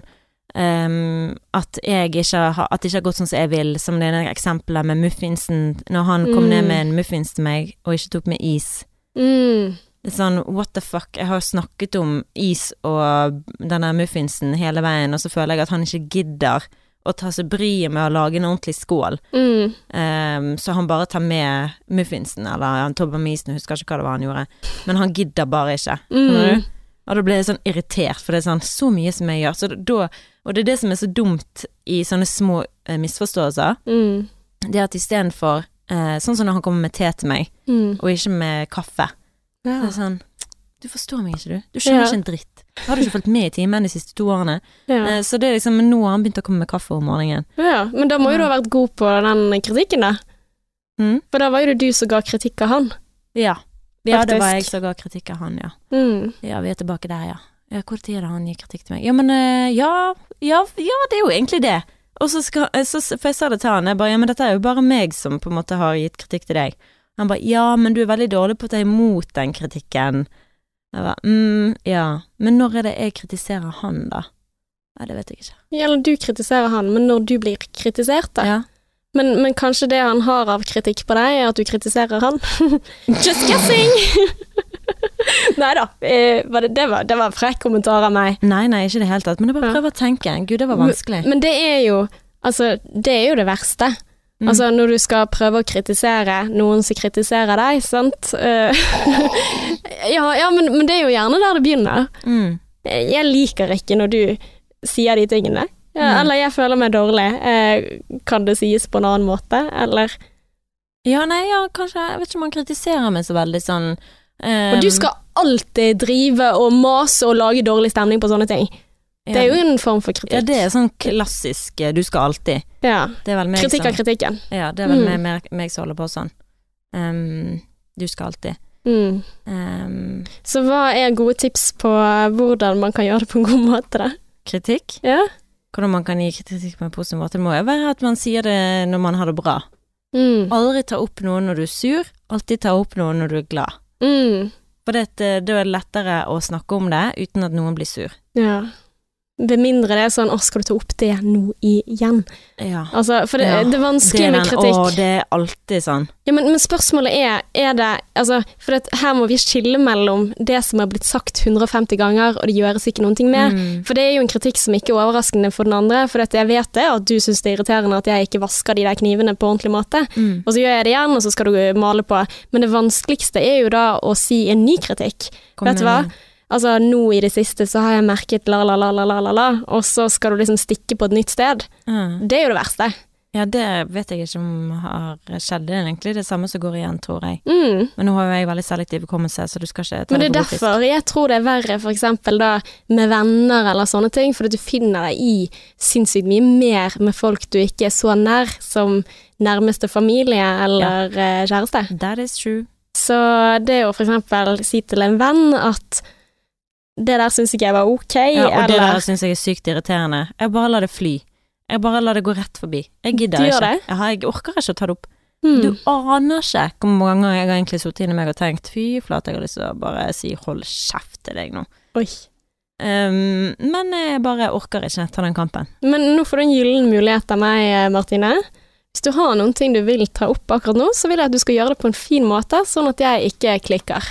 Speaker 1: ehm, at jeg ikke har At det ikke har gått sånn som jeg vil, som det ene eksempelet med muffinsen, når han kom
Speaker 2: Mm.
Speaker 1: ned med en muffins til meg og ikke tok med is.
Speaker 2: Mm.
Speaker 1: Det er sånn, what the fuck, jeg har snakket om is og denne muffinsen hele veien, og så føler jeg at han ikke gidder å ta seg bryet med å lage en ordentlig skål.
Speaker 2: Mm.
Speaker 1: Um, så han bare tar med muffinsen, eller han tobber med isen, husker ikke hva det var han gjorde. Men han gidder bare ikke.
Speaker 2: Mm.
Speaker 1: Og da ble jeg sånn irritert, for det er sånn så mye som jeg gjør. Så da, og det er det som er så dumt i sånne små eh, misforståelser,
Speaker 2: Mm.
Speaker 1: det at istedenfor eh, Sånn som når han kommer med te til meg,
Speaker 2: Mm.
Speaker 1: og ikke med kaffe.
Speaker 2: Ja.
Speaker 1: Det er sånn Du forstår meg ikke, du. Du skjønner
Speaker 2: Ja.
Speaker 1: ikke en dritt. Har du ikke fulgt med i timen de siste to årene?
Speaker 2: Ja.
Speaker 1: Eh, så det er liksom nå har han begynt å komme med kaffe om morgenen.
Speaker 2: ja. Men da må jo du ha vært god på den kritikken, da.
Speaker 1: Mm?
Speaker 2: For da var jo det du som ga kritikk av han.
Speaker 1: Ja. Ja, det var jeg som ga kritikk av han, ja.
Speaker 2: Mm.
Speaker 1: Ja, vi er tilbake der, ja. ja hvor tid er det han gir kritikk til meg? Ja, men eh, ja, ja, ja, det er jo egentlig det. Og så skal eh, så, For jeg sa det til han, jeg bare ja, men dette er jo bare meg som på en måte har gitt kritikk til deg. Han bare ja, men du er veldig dårlig på å ta imot den kritikken. Jeg bare mm, ja, men når er det jeg kritiserer han, da? Nei, det vet jeg ikke.
Speaker 2: Ja, eller du kritiserer han, men når du blir kritisert, da.
Speaker 1: Ja.
Speaker 2: Men, men kanskje det han har av kritikk på deg, er at du kritiserer han? [LAUGHS] Just guessing! [LAUGHS] Nei da, eh, det, det, var, det var en frekk kommentar av meg.
Speaker 1: Nei, nei, ikke i det hele tatt. Men jeg bare prøver å tenke. Gud, det var vanskelig.
Speaker 2: Men det er jo Altså, det er jo det verste.
Speaker 1: Mm.
Speaker 2: Altså, når du skal prøve å kritisere noen som kritiserer deg, sant Eh, [LAUGHS] Ja, ja men, men det er jo gjerne der det begynner.
Speaker 1: Mm.
Speaker 2: Jeg liker ikke når du sier de tingene. Ja,
Speaker 1: Mm.
Speaker 2: Eller jeg føler meg dårlig. Eh, Kan det sies på en annen måte, eller
Speaker 1: Ja, nei, ja, kanskje Jeg vet ikke om han kritiserer meg så veldig sånn
Speaker 2: Og du skal alltid drive og mase og lage dårlig stemning på sånne ting. Det er jo en form for kritikk.
Speaker 1: Ja, det er sånn klassisk eh, du skal alltid.
Speaker 2: Ja.
Speaker 1: Meg
Speaker 2: Kritikk av kritikken.
Speaker 1: Ja, det er vel
Speaker 2: Mm.
Speaker 1: meg, meg som holder på sånn. Um, du skal alltid.
Speaker 2: Mm.
Speaker 1: Um,
Speaker 2: Så hva er gode tips på hvordan man kan gjøre det på en god måte, da?
Speaker 1: kritikk?
Speaker 2: Ja.
Speaker 1: Hvordan man kan gi kritikk på en positiv måte. Det må jo være at man sier det når man har det bra.
Speaker 2: Mm.
Speaker 1: Aldri ta opp noe når du er sur, alltid ta opp noe når du er glad.
Speaker 2: Mm.
Speaker 1: For det, eh, da er det lettere å snakke om det uten at noen blir sur.
Speaker 2: Ja. Med mindre det er sånn 'Å, skal du ta opp det nå igjen?'
Speaker 1: Ja.
Speaker 2: Altså, for det,
Speaker 1: Ja,
Speaker 2: det er vanskelig
Speaker 1: Det er
Speaker 2: med kritikk.
Speaker 1: Å, det er alltid sånn.
Speaker 2: Ja, men, men spørsmålet er, er det Altså, for det, her må vi skille mellom det som har blitt sagt 150 ganger, og det gjøres ikke noen ting med.
Speaker 1: Mm.
Speaker 2: For det er jo en kritikk som ikke er overraskende for den andre, for jeg vet det, at du syns det er irriterende at jeg ikke vasker de der knivene på ordentlig måte.
Speaker 1: Mm.
Speaker 2: Og så gjør jeg det igjen, og så skal du male på. Men det vanskeligste er jo da å si en ny kritikk.
Speaker 1: Kom
Speaker 2: Vet du hva? Altså, nå i det siste så har jeg merket la, la, la, la, la, la, og så skal du liksom stikke på et nytt sted.
Speaker 1: Mm.
Speaker 2: Det er jo det verste.
Speaker 1: Ja, det vet jeg ikke om har skjedd. Det er egentlig det samme som går igjen, tror jeg.
Speaker 2: Mm.
Speaker 1: Men nå har jo jeg veldig selektiv hukommelse, så du skal ikke ta det
Speaker 2: Men det er
Speaker 1: for
Speaker 2: derfor jeg tror det er verre for eksempel da med venner eller sånne ting, fordi du finner deg i sinnssykt mye mer med folk du ikke er så nær som nærmeste familie eller ja. kjæreste.
Speaker 1: That is true.
Speaker 2: Så det å for eksempel si til en venn at det der syns ikke jeg var ok,
Speaker 1: Ja, og det der syns jeg er sykt irriterende. Jeg bare lar det fly. Jeg bare lar det gå rett forbi. Jeg gidder
Speaker 2: Du
Speaker 1: ikke.
Speaker 2: det?
Speaker 1: har, jeg orker ikke å ta det opp.
Speaker 2: Hmm.
Speaker 1: Du aner ikke hvor mange ganger jeg har egentlig sittet inni meg og tenkt fy flate, jeg har lyst til å bare si hold kjeft til deg nå.
Speaker 2: Oi.
Speaker 1: Um, men jeg bare orker ikke ta den kampen.
Speaker 2: Men nå får du en gyllen mulighet av meg, eh, Martine. Hvis du har noen ting du vil ta opp akkurat nå, så vil jeg at du skal gjøre det på en fin måte, sånn at jeg ikke klikker.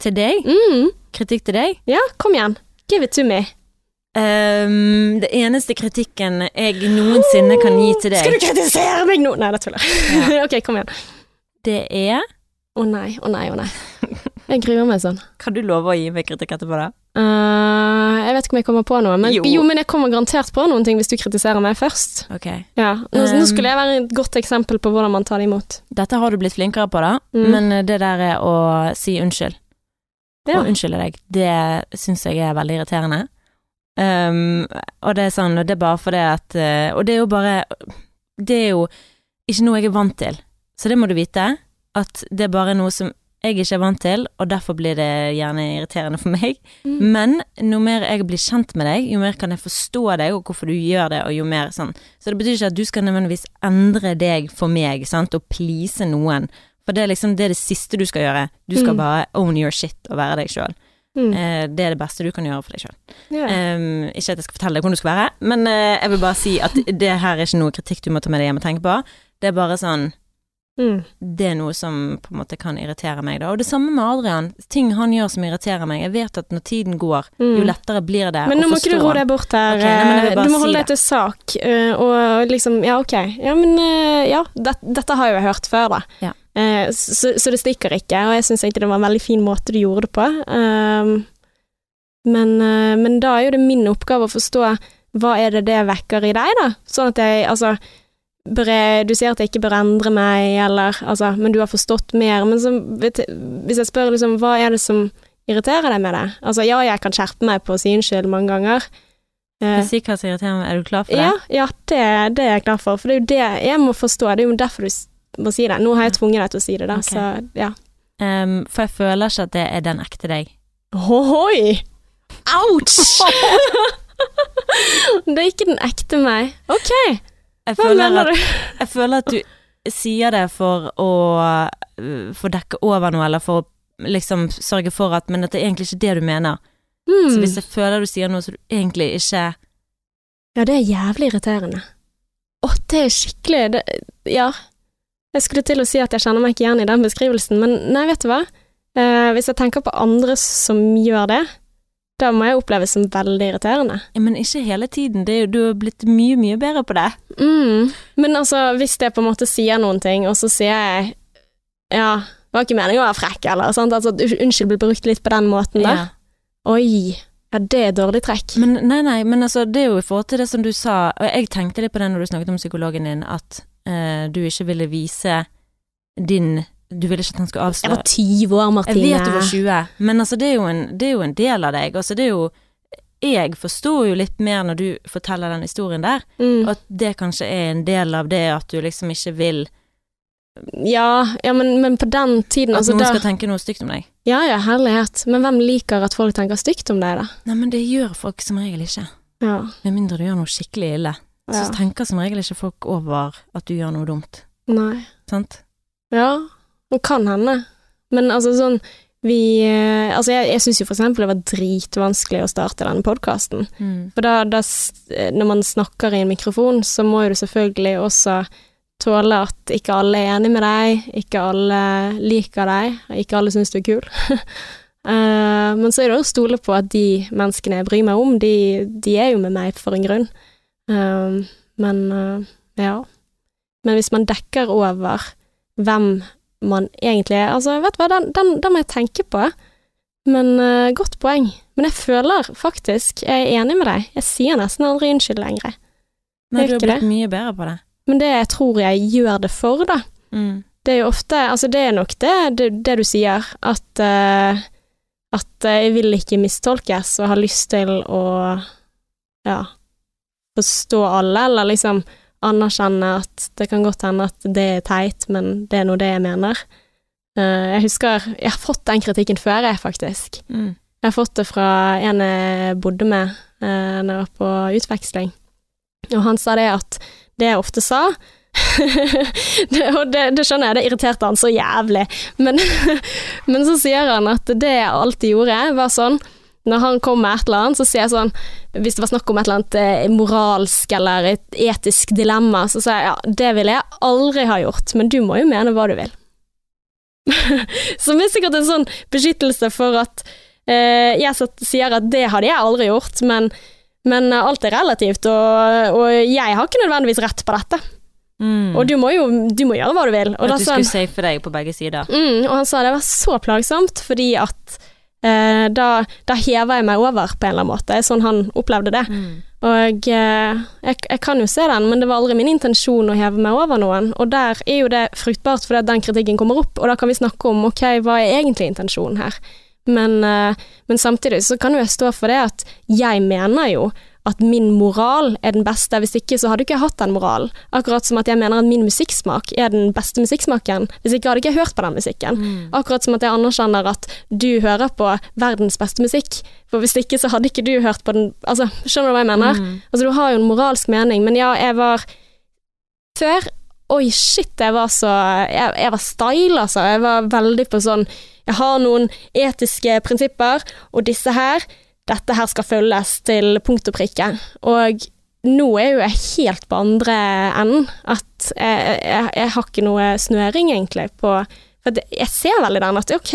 Speaker 1: Til deg?
Speaker 2: Mm.
Speaker 1: Kritikk til deg?
Speaker 2: Ja, kom igjen. Give it to me.
Speaker 1: Um, det eneste kritikken jeg noensinne kan gi til deg Skal
Speaker 2: du kritisere meg nå? Nei, det tuller jeg. [LAUGHS] ok, kom igjen.
Speaker 1: det er
Speaker 2: Å nei, å nei, å nei. Jeg gruer meg sånn.
Speaker 1: Kan du love å gi meg kritikk etterpå, da?
Speaker 2: Uh, jeg vet ikke om jeg kommer på noe, men
Speaker 1: Jo.
Speaker 2: jo. men jeg kommer garantert på noen ting hvis du kritiserer meg først.
Speaker 1: Ok.
Speaker 2: Ja, Nå,
Speaker 1: Um.
Speaker 2: nå skulle jeg være et godt eksempel på hvordan man tar det imot.
Speaker 1: Dette har du blitt flinkere på, da,
Speaker 2: Mm.
Speaker 1: men det der er å si unnskyld.
Speaker 2: Ja.
Speaker 1: Og unnskylde deg, det syns jeg er veldig irriterende. Um, og det er sånn, og det er bare fordi at uh, Og det er jo bare Det er jo ikke noe jeg er vant til. Så det må du vite, at det er bare noe som jeg ikke er vant til, og derfor blir det gjerne irriterende for meg.
Speaker 2: Mm.
Speaker 1: Men jo mer jeg blir kjent med deg, jo mer kan jeg forstå deg og hvorfor du gjør det, og jo mer sånn Så det betyr ikke at du skal nødvendigvis endre deg for meg, sant, og please noen. For det er liksom det, er det siste du skal gjøre. Du skal
Speaker 2: Mm.
Speaker 1: bare own your shit og være deg sjøl.
Speaker 2: Mm.
Speaker 1: Eh, det er det beste du kan gjøre for deg sjøl.
Speaker 2: Yeah.
Speaker 1: Um, ikke at jeg skal fortelle deg hvordan du skal være, men eh, jeg vil bare si at [LAUGHS] det her er ikke noe kritikk du må ta med deg hjem og tenke på. Det er bare sånn
Speaker 2: Mm.
Speaker 1: Det er noe som på en måte kan irritere meg, da. Og det samme med Adrian. Ting han gjør som irriterer meg. Jeg vet at når tiden går, jo
Speaker 2: Mm.
Speaker 1: lettere blir det
Speaker 2: Men nå må ikke du
Speaker 1: roe
Speaker 2: ro deg bort her.
Speaker 1: Okay, nei,
Speaker 2: eh, du må holde
Speaker 1: si
Speaker 2: deg til sak. eh, Og liksom Ja, ok. Ja, men eh, ja, det, dette har jo jeg hørt før, da.
Speaker 1: Ja.
Speaker 2: Eh, Så, så det stikker ikke, og jeg syns egentlig det var en veldig fin måte du gjorde det på. Um, Men, eh, men da er jo det min oppgave å forstå hva er det det vekker i deg, da? Sånn at jeg Altså jeg, du sier at jeg ikke bør endre meg, eller altså Men du har forstått mer. Men så, vet, hvis jeg spør liksom, hva er det som irriterer deg med det? Altså, ja, jeg kan skjerpe meg på å si unnskyld mange ganger. Eh,
Speaker 1: Si hva som irriterer meg. Er du klar for det?
Speaker 2: ja, ja det, det er jeg klar for. For det er jo det jeg må forstå. Det er jo derfor du må si det. Nå har jeg tvunget deg til å si det, da,
Speaker 1: okay.
Speaker 2: så ja.
Speaker 1: Um, for jeg føler ikke at det er den ekte deg.
Speaker 2: Ohoi! Ouch! [LAUGHS] det er ikke den ekte meg. Ok,
Speaker 1: Jeg
Speaker 2: hva mener
Speaker 1: at,
Speaker 2: du?
Speaker 1: jeg føler at du sier det for å uh, få dekke over noe, eller for å liksom sørge for at Men at det er egentlig ikke det du mener. Så
Speaker 2: Hmm.
Speaker 1: hvis jeg føler du sier noe som du egentlig ikke
Speaker 2: Ja, det er jævlig irriterende. Å, det er skikkelig det, Ja. Jeg skulle til å si at jeg kjenner meg ikke igjen i den beskrivelsen, men nei, vet du hva? Eh, hvis jeg tenker på andre som gjør det, da må jeg oppleves som veldig irriterende.
Speaker 1: ja, Men ikke hele tiden. Det er du har blitt mye, mye bedre på det.
Speaker 2: Mm. Men altså, hvis jeg på en måte sier noen ting, og så sier jeg Ja, det var ikke meningen å være frekk, eller sant? Altså, unnskyld blir brukt litt på den måten, da.
Speaker 1: Ja.
Speaker 2: Oi. Ja, det er dårlig trekk.
Speaker 1: Men nei, nei, men altså, det er jo i forhold til det som du sa, og jeg tenkte litt på det når du snakket om psykologen din, at du ikke ville vise din Du ville ikke at han skulle
Speaker 2: jeg var 20 år, Martine.
Speaker 1: Jeg vet du var 20, men altså, det er jo en, det er jo en del av deg. Altså, det er jo Jeg forstår jo litt mer når du forteller den historien der,
Speaker 2: Mm.
Speaker 1: at det kanskje er en del av det at du liksom ikke vil
Speaker 2: Ja, ja men, men på den tiden
Speaker 1: at
Speaker 2: altså,
Speaker 1: noen
Speaker 2: da,
Speaker 1: skal tenke noe stygt om deg.
Speaker 2: Ja, ja, herlighet. Men hvem liker at folk tenker stygt om deg, da?
Speaker 1: Nei, men det gjør folk som regel ikke.
Speaker 2: Ja.
Speaker 1: Med mindre du gjør noe skikkelig ille. Så
Speaker 2: ja.
Speaker 1: tenker som regel ikke folk over at du gjør noe dumt.
Speaker 2: Nei.
Speaker 1: Sant?
Speaker 2: Ja, det kan hende. Men altså sånn vi eh, Altså, jeg, jeg syns jo for eksempel det var dritvanskelig å starte denne podkasten.
Speaker 1: Mm.
Speaker 2: For da, da eh, Når man snakker i en mikrofon, så må jo du selvfølgelig også tåle at ikke alle er enig med deg, ikke alle liker deg, ikke alle syns du er kul. [LAUGHS] Eh, men så er det å stole på at de menneskene jeg bryr meg om, de, de er jo med meg for en grunn. Eh, men eh, ja. Men hvis man dekker over hvem man egentlig er Altså, vet du hva, den, den, den må jeg tenke på. Men uh, godt poeng. Men jeg føler faktisk Jeg er enig med deg. Jeg sier nesten aldri unnskyld lenger.
Speaker 1: Nei, du har
Speaker 2: blitt
Speaker 1: blitt mye bedre på det.
Speaker 2: Men det jeg tror jeg gjør det for, da,
Speaker 1: Mm.
Speaker 2: det er jo ofte Altså, det er nok det, det, det du sier, at uh, At jeg vil ikke mistolkes og har lyst til å Ja forstå alle, eller liksom anerkjenne at det kan godt hende at det er teit, men det er nå det jeg mener. Eh, jeg husker Jeg har fått den kritikken før, jeg, faktisk.
Speaker 1: Mm.
Speaker 2: Jeg har fått det fra en jeg bodde med eh, når jeg var på utveksling. Og han sa det at det jeg ofte sa [LAUGHS] det, Og det, det skjønner jeg, det irriterte han så jævlig. Men, [LAUGHS] men så sier han at det jeg alltid gjorde, var sånn når han kom med et eller annet, så sier jeg sånn Hvis det var snakk om et eller annet eh, moralsk eller et etisk dilemma, så sier jeg ja, det ville jeg aldri ha gjort, men du må jo mene hva du vil. [LAUGHS] Som er sikkert en sånn beskyttelse for at eh, jeg sier at det hadde jeg aldri gjort, men, men alt er relativt, og, og jeg har ikke nødvendigvis rett på dette.
Speaker 1: Mm.
Speaker 2: Og du må jo du må gjøre hva du vil. Og,
Speaker 1: at du
Speaker 2: skulle
Speaker 1: skulle safe deg på begge sider.
Speaker 2: mm, og han sa det var så plagsomt, fordi at eh, da, da hever jeg meg over på en eller annen måte. Sånn han opplevde det.
Speaker 1: Mm.
Speaker 2: Og eh, jeg, jeg kan jo se den, men det var aldri min intensjon å heve meg over noen. Og der er jo det fruktbart, fordi den kritikken kommer opp, og da kan vi snakke om ok, hva er egentlig intensjonen her. Men, eh, men samtidig så kan jo jeg stå for det at jeg mener jo at min moral er den beste, hvis ikke så hadde ikke jeg hatt den moralen. Akkurat som at jeg mener at min musikksmak er den beste musikksmaken, hvis ikke hadde ikke jeg hørt på den musikken.
Speaker 1: Mm.
Speaker 2: Akkurat som at jeg anerkjenner at du hører på verdens beste musikk, for hvis ikke så hadde ikke du hørt på den Altså, skjønner du hva jeg mener?
Speaker 1: Mm.
Speaker 2: Altså, du har jo en moralsk mening, men ja, jeg var Før oi, shit, jeg var så Jeg, jeg var style, altså. Jeg var veldig på sånn Jeg har noen etiske prinsipper, og disse her, dette her skal følges til punkt og prikke. Og nå er jo jeg helt på andre enden. At jeg, jeg, jeg har ikke noe snøring, egentlig, på For jeg ser veldig den at ok,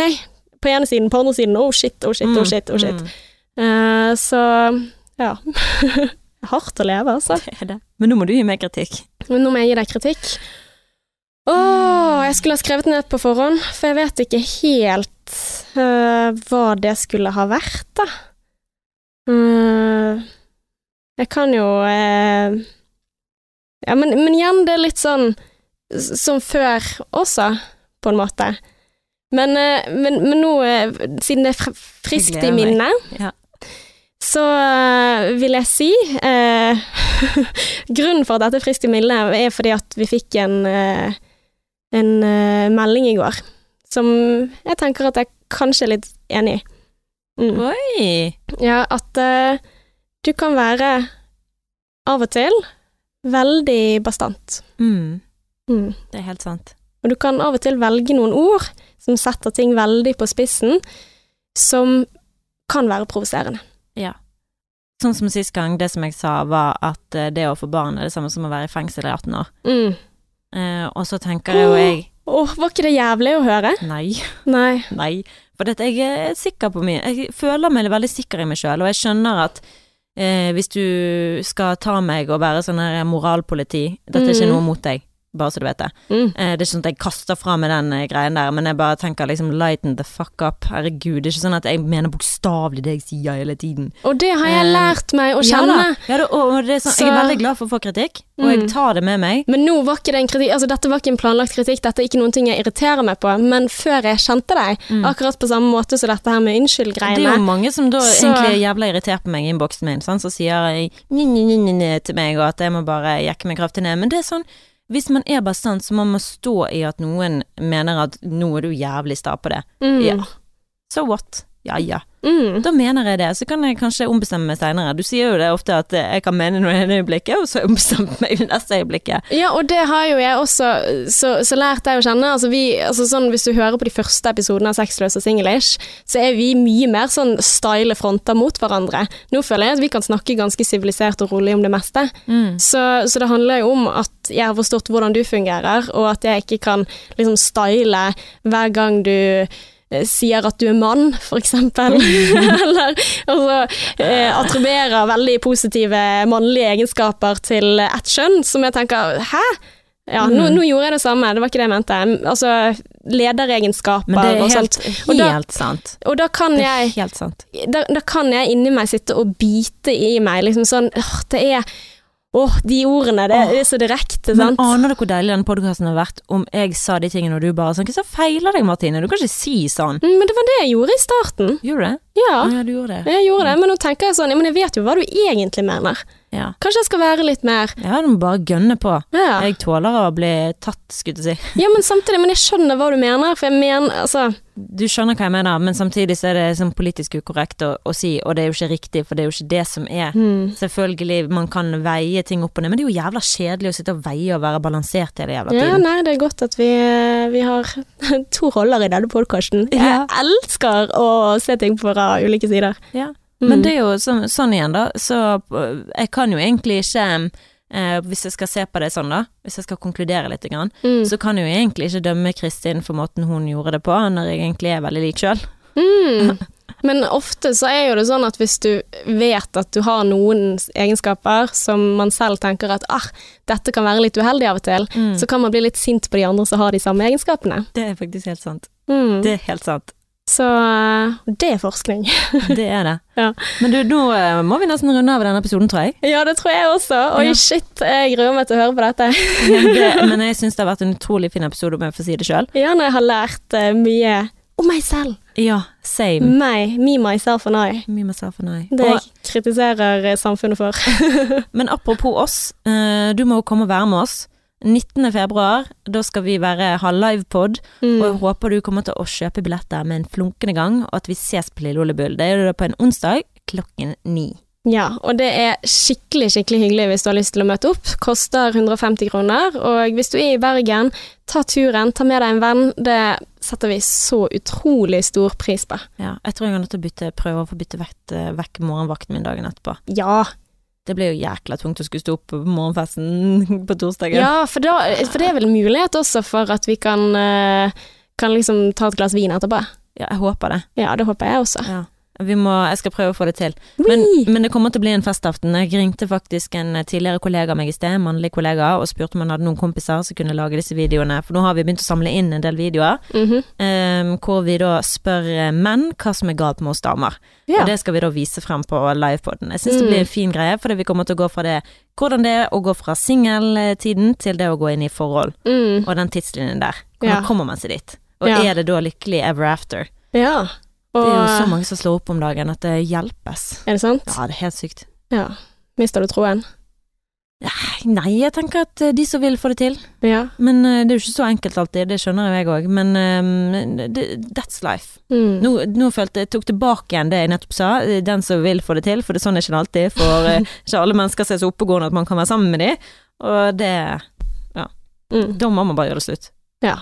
Speaker 2: på ene siden, på andre siden, oh shit, oh shit, oh shit, oh shit.
Speaker 1: Mm,
Speaker 2: Uh, så ja. [LAUGHS] Hardt å leve, altså.
Speaker 1: det er det. Men nå må du gi meg kritikk.
Speaker 2: Men nå må jeg gi deg kritikk. Å, jeg skulle ha skrevet ned på forhånd, for jeg vet ikke helt uh, hva det skulle ha vært, da. Eh, jeg kan jo eh, Ja, men, men igjen, det er litt sånn som før også, på en måte. Men, eh, men, men nå, siden det er friskt i minnet,
Speaker 1: Ja.
Speaker 2: så vil jeg si eh, [LAUGHS] Grunnen for at dette er friskt i minnet, er fordi at vi fikk en, en melding i går som jeg tenker at jeg kanskje er litt enig i. Mm.
Speaker 1: Oi!
Speaker 2: Ja, at uh, du kan være av og til veldig bastant.
Speaker 1: Mm,
Speaker 2: Mm.
Speaker 1: det er helt sant.
Speaker 2: Og du kan av og til velge noen ord som setter ting veldig på spissen, som kan være provoserende.
Speaker 1: Sånn som sist gang, det som jeg sa var at eh, det å få barn er det samme som å være i fengsel i 18 år.
Speaker 2: Mm.
Speaker 1: Eh, og så tenker jeg jo jeg
Speaker 2: Åh, var ikke det jævlig å høre?
Speaker 1: Nei,
Speaker 2: Nei.
Speaker 1: nei. For dette, jeg er sikker på mye. Jeg føler meg veldig sikker i meg sjøl, og jeg skjønner at eh, hvis du skal ta meg og være sånn her moralpoliti Dette er ikke
Speaker 2: Mhm.
Speaker 1: noe mot deg, bare så du vet det.
Speaker 2: Mm.
Speaker 1: Eh, det er ikke sånn at jeg kaster fra meg den eh, greien der, men jeg bare tenker liksom lighten the fuck up. Herregud, det er ikke sånn at jeg mener bokstavelig det jeg sier hele tiden.
Speaker 2: Og det har jeg
Speaker 1: Eh,
Speaker 2: lært meg å kjenne.
Speaker 1: ja da, og det er sånn, jeg er veldig glad for å få kritikk, og jeg
Speaker 2: Mm.
Speaker 1: tar det med meg.
Speaker 2: Men nå var ikke det en kritikk, altså dette var ikke en planlagt kritikk, dette er ikke noen ting jeg irriterer meg på, men før jeg kjente deg,
Speaker 1: Mm.
Speaker 2: akkurat på samme måte som dette her med
Speaker 1: Det er jo mange som da
Speaker 2: Så-
Speaker 1: egentlig er jævla irritert på meg i innboksen min, sånn, så sier jeg ni, ni, ni til meg, og at jeg må bare jekke meg kraftig ned. Men det er sånn, hvis man er bastant, så må man stå i at noen mener at nå er du jævlig sta på det.
Speaker 2: Mm.
Speaker 1: Ja. So what? Ja ja.
Speaker 2: Mm.
Speaker 1: Da mener jeg det, så kan jeg kanskje ombestemme meg seinere. Du sier jo det ofte at jeg kan mene noe i det øyeblikket, og så har jeg ombestemt meg i det neste øyeblikket.
Speaker 2: Ja, og det har jo jeg også så, så lært deg å kjenne. Altså vi, altså sånn, hvis du hører på de første episodene av Sexløs og singlish, så er vi mye mer sånn style fronter mot hverandre. Nå føler jeg at vi kan snakke ganske sivilisert og rolig om det meste.
Speaker 1: Mm.
Speaker 2: Så, så det handler jo om at jeg har forstått hvordan du fungerer, og at jeg ikke kan liksom style hver gang du sier at du er mann, eksempel. [LAUGHS] Eller altså, eh, attribuerer veldig positive mannlige egenskaper til ett kjønn, som jeg tenker hæ? Ja, nå,
Speaker 1: Mm.
Speaker 2: nå gjorde jeg det samme, det var ikke det jeg mente. Altså lederegenskaper
Speaker 1: Men det er helt.
Speaker 2: Og da-
Speaker 1: helt sant.
Speaker 2: Og da kan
Speaker 1: Det
Speaker 2: jeg
Speaker 1: er helt sant.
Speaker 2: da, da kan jeg inni meg sitte og bite i meg, liksom sånn det er Åh, de ordene, det, det er så direkte, sant.
Speaker 1: Men aner du hvor deilig denne podkasten har vært om jeg sa de tingene, og du bare sånn Hva så feiler deg, Martine? Du kan ikke si sånn.
Speaker 2: Mm, Men det var det jeg gjorde i starten.
Speaker 1: Gjorde du det?
Speaker 2: Ja,
Speaker 1: ja, du gjorde det.
Speaker 2: jeg gjorde det, men nå tenker jeg sånn, men jeg vet jo hva du egentlig mener.
Speaker 1: Ja.
Speaker 2: Kanskje jeg skal være litt mer
Speaker 1: Ja, du må bare gønne på.
Speaker 2: Ja,
Speaker 1: Jeg tåler å bli tatt, skulle jeg si.
Speaker 2: ja men samtidig, men jeg skjønner hva du mener, for jeg mener, altså
Speaker 1: Du skjønner hva jeg mener, men samtidig så er det sånn politisk ukorrekt å, å si, og det er jo ikke riktig, for det er jo ikke det som er.
Speaker 2: Mm.
Speaker 1: Selvfølgelig, man kan veie ting opp og ned, men det er jo jævla kjedelig å sitte og veie og være balansert hele jævla tiden.
Speaker 2: Ja, nei, det er godt at vi, vi har [LAUGHS] to roller i denne podkasten. Jeg
Speaker 1: Ja.
Speaker 2: elsker å se ting fra ulike sider.
Speaker 1: Ja.
Speaker 2: Mm.
Speaker 1: Men det er jo sånn, sånn igjen, da, så øh, jeg kan jo egentlig ikke eh, Hvis jeg skal se på det sånn, da, hvis jeg skal konkludere litt, grann,
Speaker 2: Mm.
Speaker 1: så kan jeg jo egentlig ikke dømme Kristin for måten hun gjorde det på, når jeg egentlig er veldig lik sjøl.
Speaker 2: Mm. Men ofte så er jo det sånn at hvis du vet at du har noen egenskaper som man selv tenker at ah, dette kan være litt uheldig av og til,
Speaker 1: Mm.
Speaker 2: så kan man bli litt sint på de andre som har de samme egenskapene.
Speaker 1: Det er faktisk helt sant.
Speaker 2: Mm.
Speaker 1: Det er helt sant.
Speaker 2: Så eh, det er forskning. [LAUGHS]
Speaker 1: Det er det.
Speaker 2: Ja.
Speaker 1: Men du, nå eh, må vi nesten runde av denne episoden, tror jeg.
Speaker 2: Ja, det tror jeg også. Oi,
Speaker 1: Ja.
Speaker 2: shit, jeg gruer meg til å høre på dette. [LAUGHS]
Speaker 1: Det, men jeg syns det har vært en utrolig fin episode, om jeg får si det sjøl.
Speaker 2: Ja, når jeg har lært uh, mye om meg selv.
Speaker 1: Ja, same.
Speaker 2: Meg, me, myself and I.
Speaker 1: Me, myself and I.
Speaker 2: Det
Speaker 1: Og,
Speaker 2: kritiserer samfunnet for. [LAUGHS]
Speaker 1: men apropos oss, uh, du må jo komme og være med oss. 19. februar, da skal vi være, ha livepod, og jeg
Speaker 2: Mm.
Speaker 1: håper du kommer til å kjøpe billetter med en flunkende gang, og at vi ses på Lille Ole Bull. Det er da på en onsdag klokken ni.
Speaker 2: Ja, og det er skikkelig, skikkelig hyggelig hvis du har lyst til å møte opp. Koster 150 kroner, og hvis du er i Bergen, ta turen, ta med deg en venn. Det setter vi så utrolig stor pris på.
Speaker 1: Ja, jeg tror jeg er nødt til å bytte, prøve å få bytte vekk, vekk morgenvakten min dagen etterpå.
Speaker 2: Ja.
Speaker 1: Det ble jo jækla tungt å skulle stå opp på morgenfesten [LAUGHS] på torsdagen.
Speaker 2: Ja, for, da, for det er vel mulighet også for at vi kan, eh, kan liksom ta et glass vin etterpå.
Speaker 1: Ja, jeg håper det.
Speaker 2: Ja, det håper jeg også.
Speaker 1: Ja. Vi må, jeg skal prøve å få det til. Men, men, det kommer til å bli en festaften. Jeg ringte faktisk en tidligere kollega av meg i sted, mannlig kollega, og spurte om han hadde noen kompiser som kunne lage disse videoene. For nå har vi begynt å samle inn en del videoer,
Speaker 2: Mm -hmm.
Speaker 1: um, hvor vi da spør menn hva som er galt med oss damer.
Speaker 2: Ja.
Speaker 1: Og det skal vi da vise frem på livepoden. Jeg syns det blir en fin greie, fordi vi kommer til å gå fra det hvordan det er å gå fra singeltiden til det å gå inn i forhold,
Speaker 2: Mm.
Speaker 1: og den tidslinjen der. Hvordan
Speaker 2: Ja.
Speaker 1: kommer man seg dit? Og
Speaker 2: Ja.
Speaker 1: er det da lykkelig ever after?
Speaker 2: ja.
Speaker 1: Det er jo så mange som slår opp om dagen at det hjelpes.
Speaker 2: er det sant?
Speaker 1: Ja, det er helt sykt.
Speaker 2: Ja. Mister du troen?
Speaker 1: Nei, jeg tenker at eh, de som vil få det til.
Speaker 2: Ja.
Speaker 1: Men eh, det er jo ikke så enkelt alltid, det skjønner jo jeg òg. Men eh, that's life.
Speaker 2: Mm.
Speaker 1: Nå, nå følte jeg tok tilbake igjen det jeg nettopp sa. Den som vil få det til, for det er sånn er ikke alltid. For eh, [LAUGHS] ikke alle mennesker ser er så oppegående at man kan være sammen med dem. Og det
Speaker 2: Mm.
Speaker 1: Da må man bare gjøre det slutt.
Speaker 2: Ja.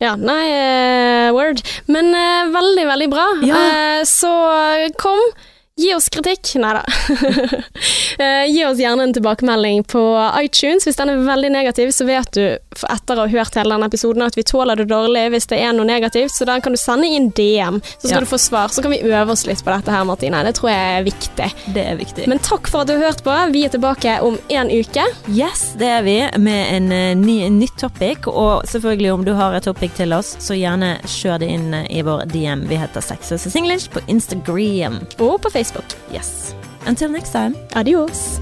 Speaker 2: Ja, nei, eh, word. Men eh, veldig, veldig bra.
Speaker 1: Ja.
Speaker 2: Eh, så kom, gi oss kritikk. Nei da. [LAUGHS] Eh, gi oss gjerne en tilbakemelding på iTunes. Hvis den er veldig negativ, så vet du etter å ha hørt hele denne episoden at vi tåler det dårlig hvis det er noe negativt, så da kan du sende inn DM, så skal
Speaker 1: Ja.
Speaker 2: du få svar. Så kan vi øve oss litt på dette her, Martine. Det tror jeg er viktig.
Speaker 1: Det er viktig.
Speaker 2: Men takk for at du har hørt på. Vi er tilbake om en uke.
Speaker 1: yes, det er vi, med en eh, ny, nytt topic. Og selvfølgelig, om du har et topic til oss, så gjerne kjør det inn i vår DM. Vi heter Sexless English på Instagram.
Speaker 2: Og på Facebook.
Speaker 1: Yes. Until next time.
Speaker 2: Adios.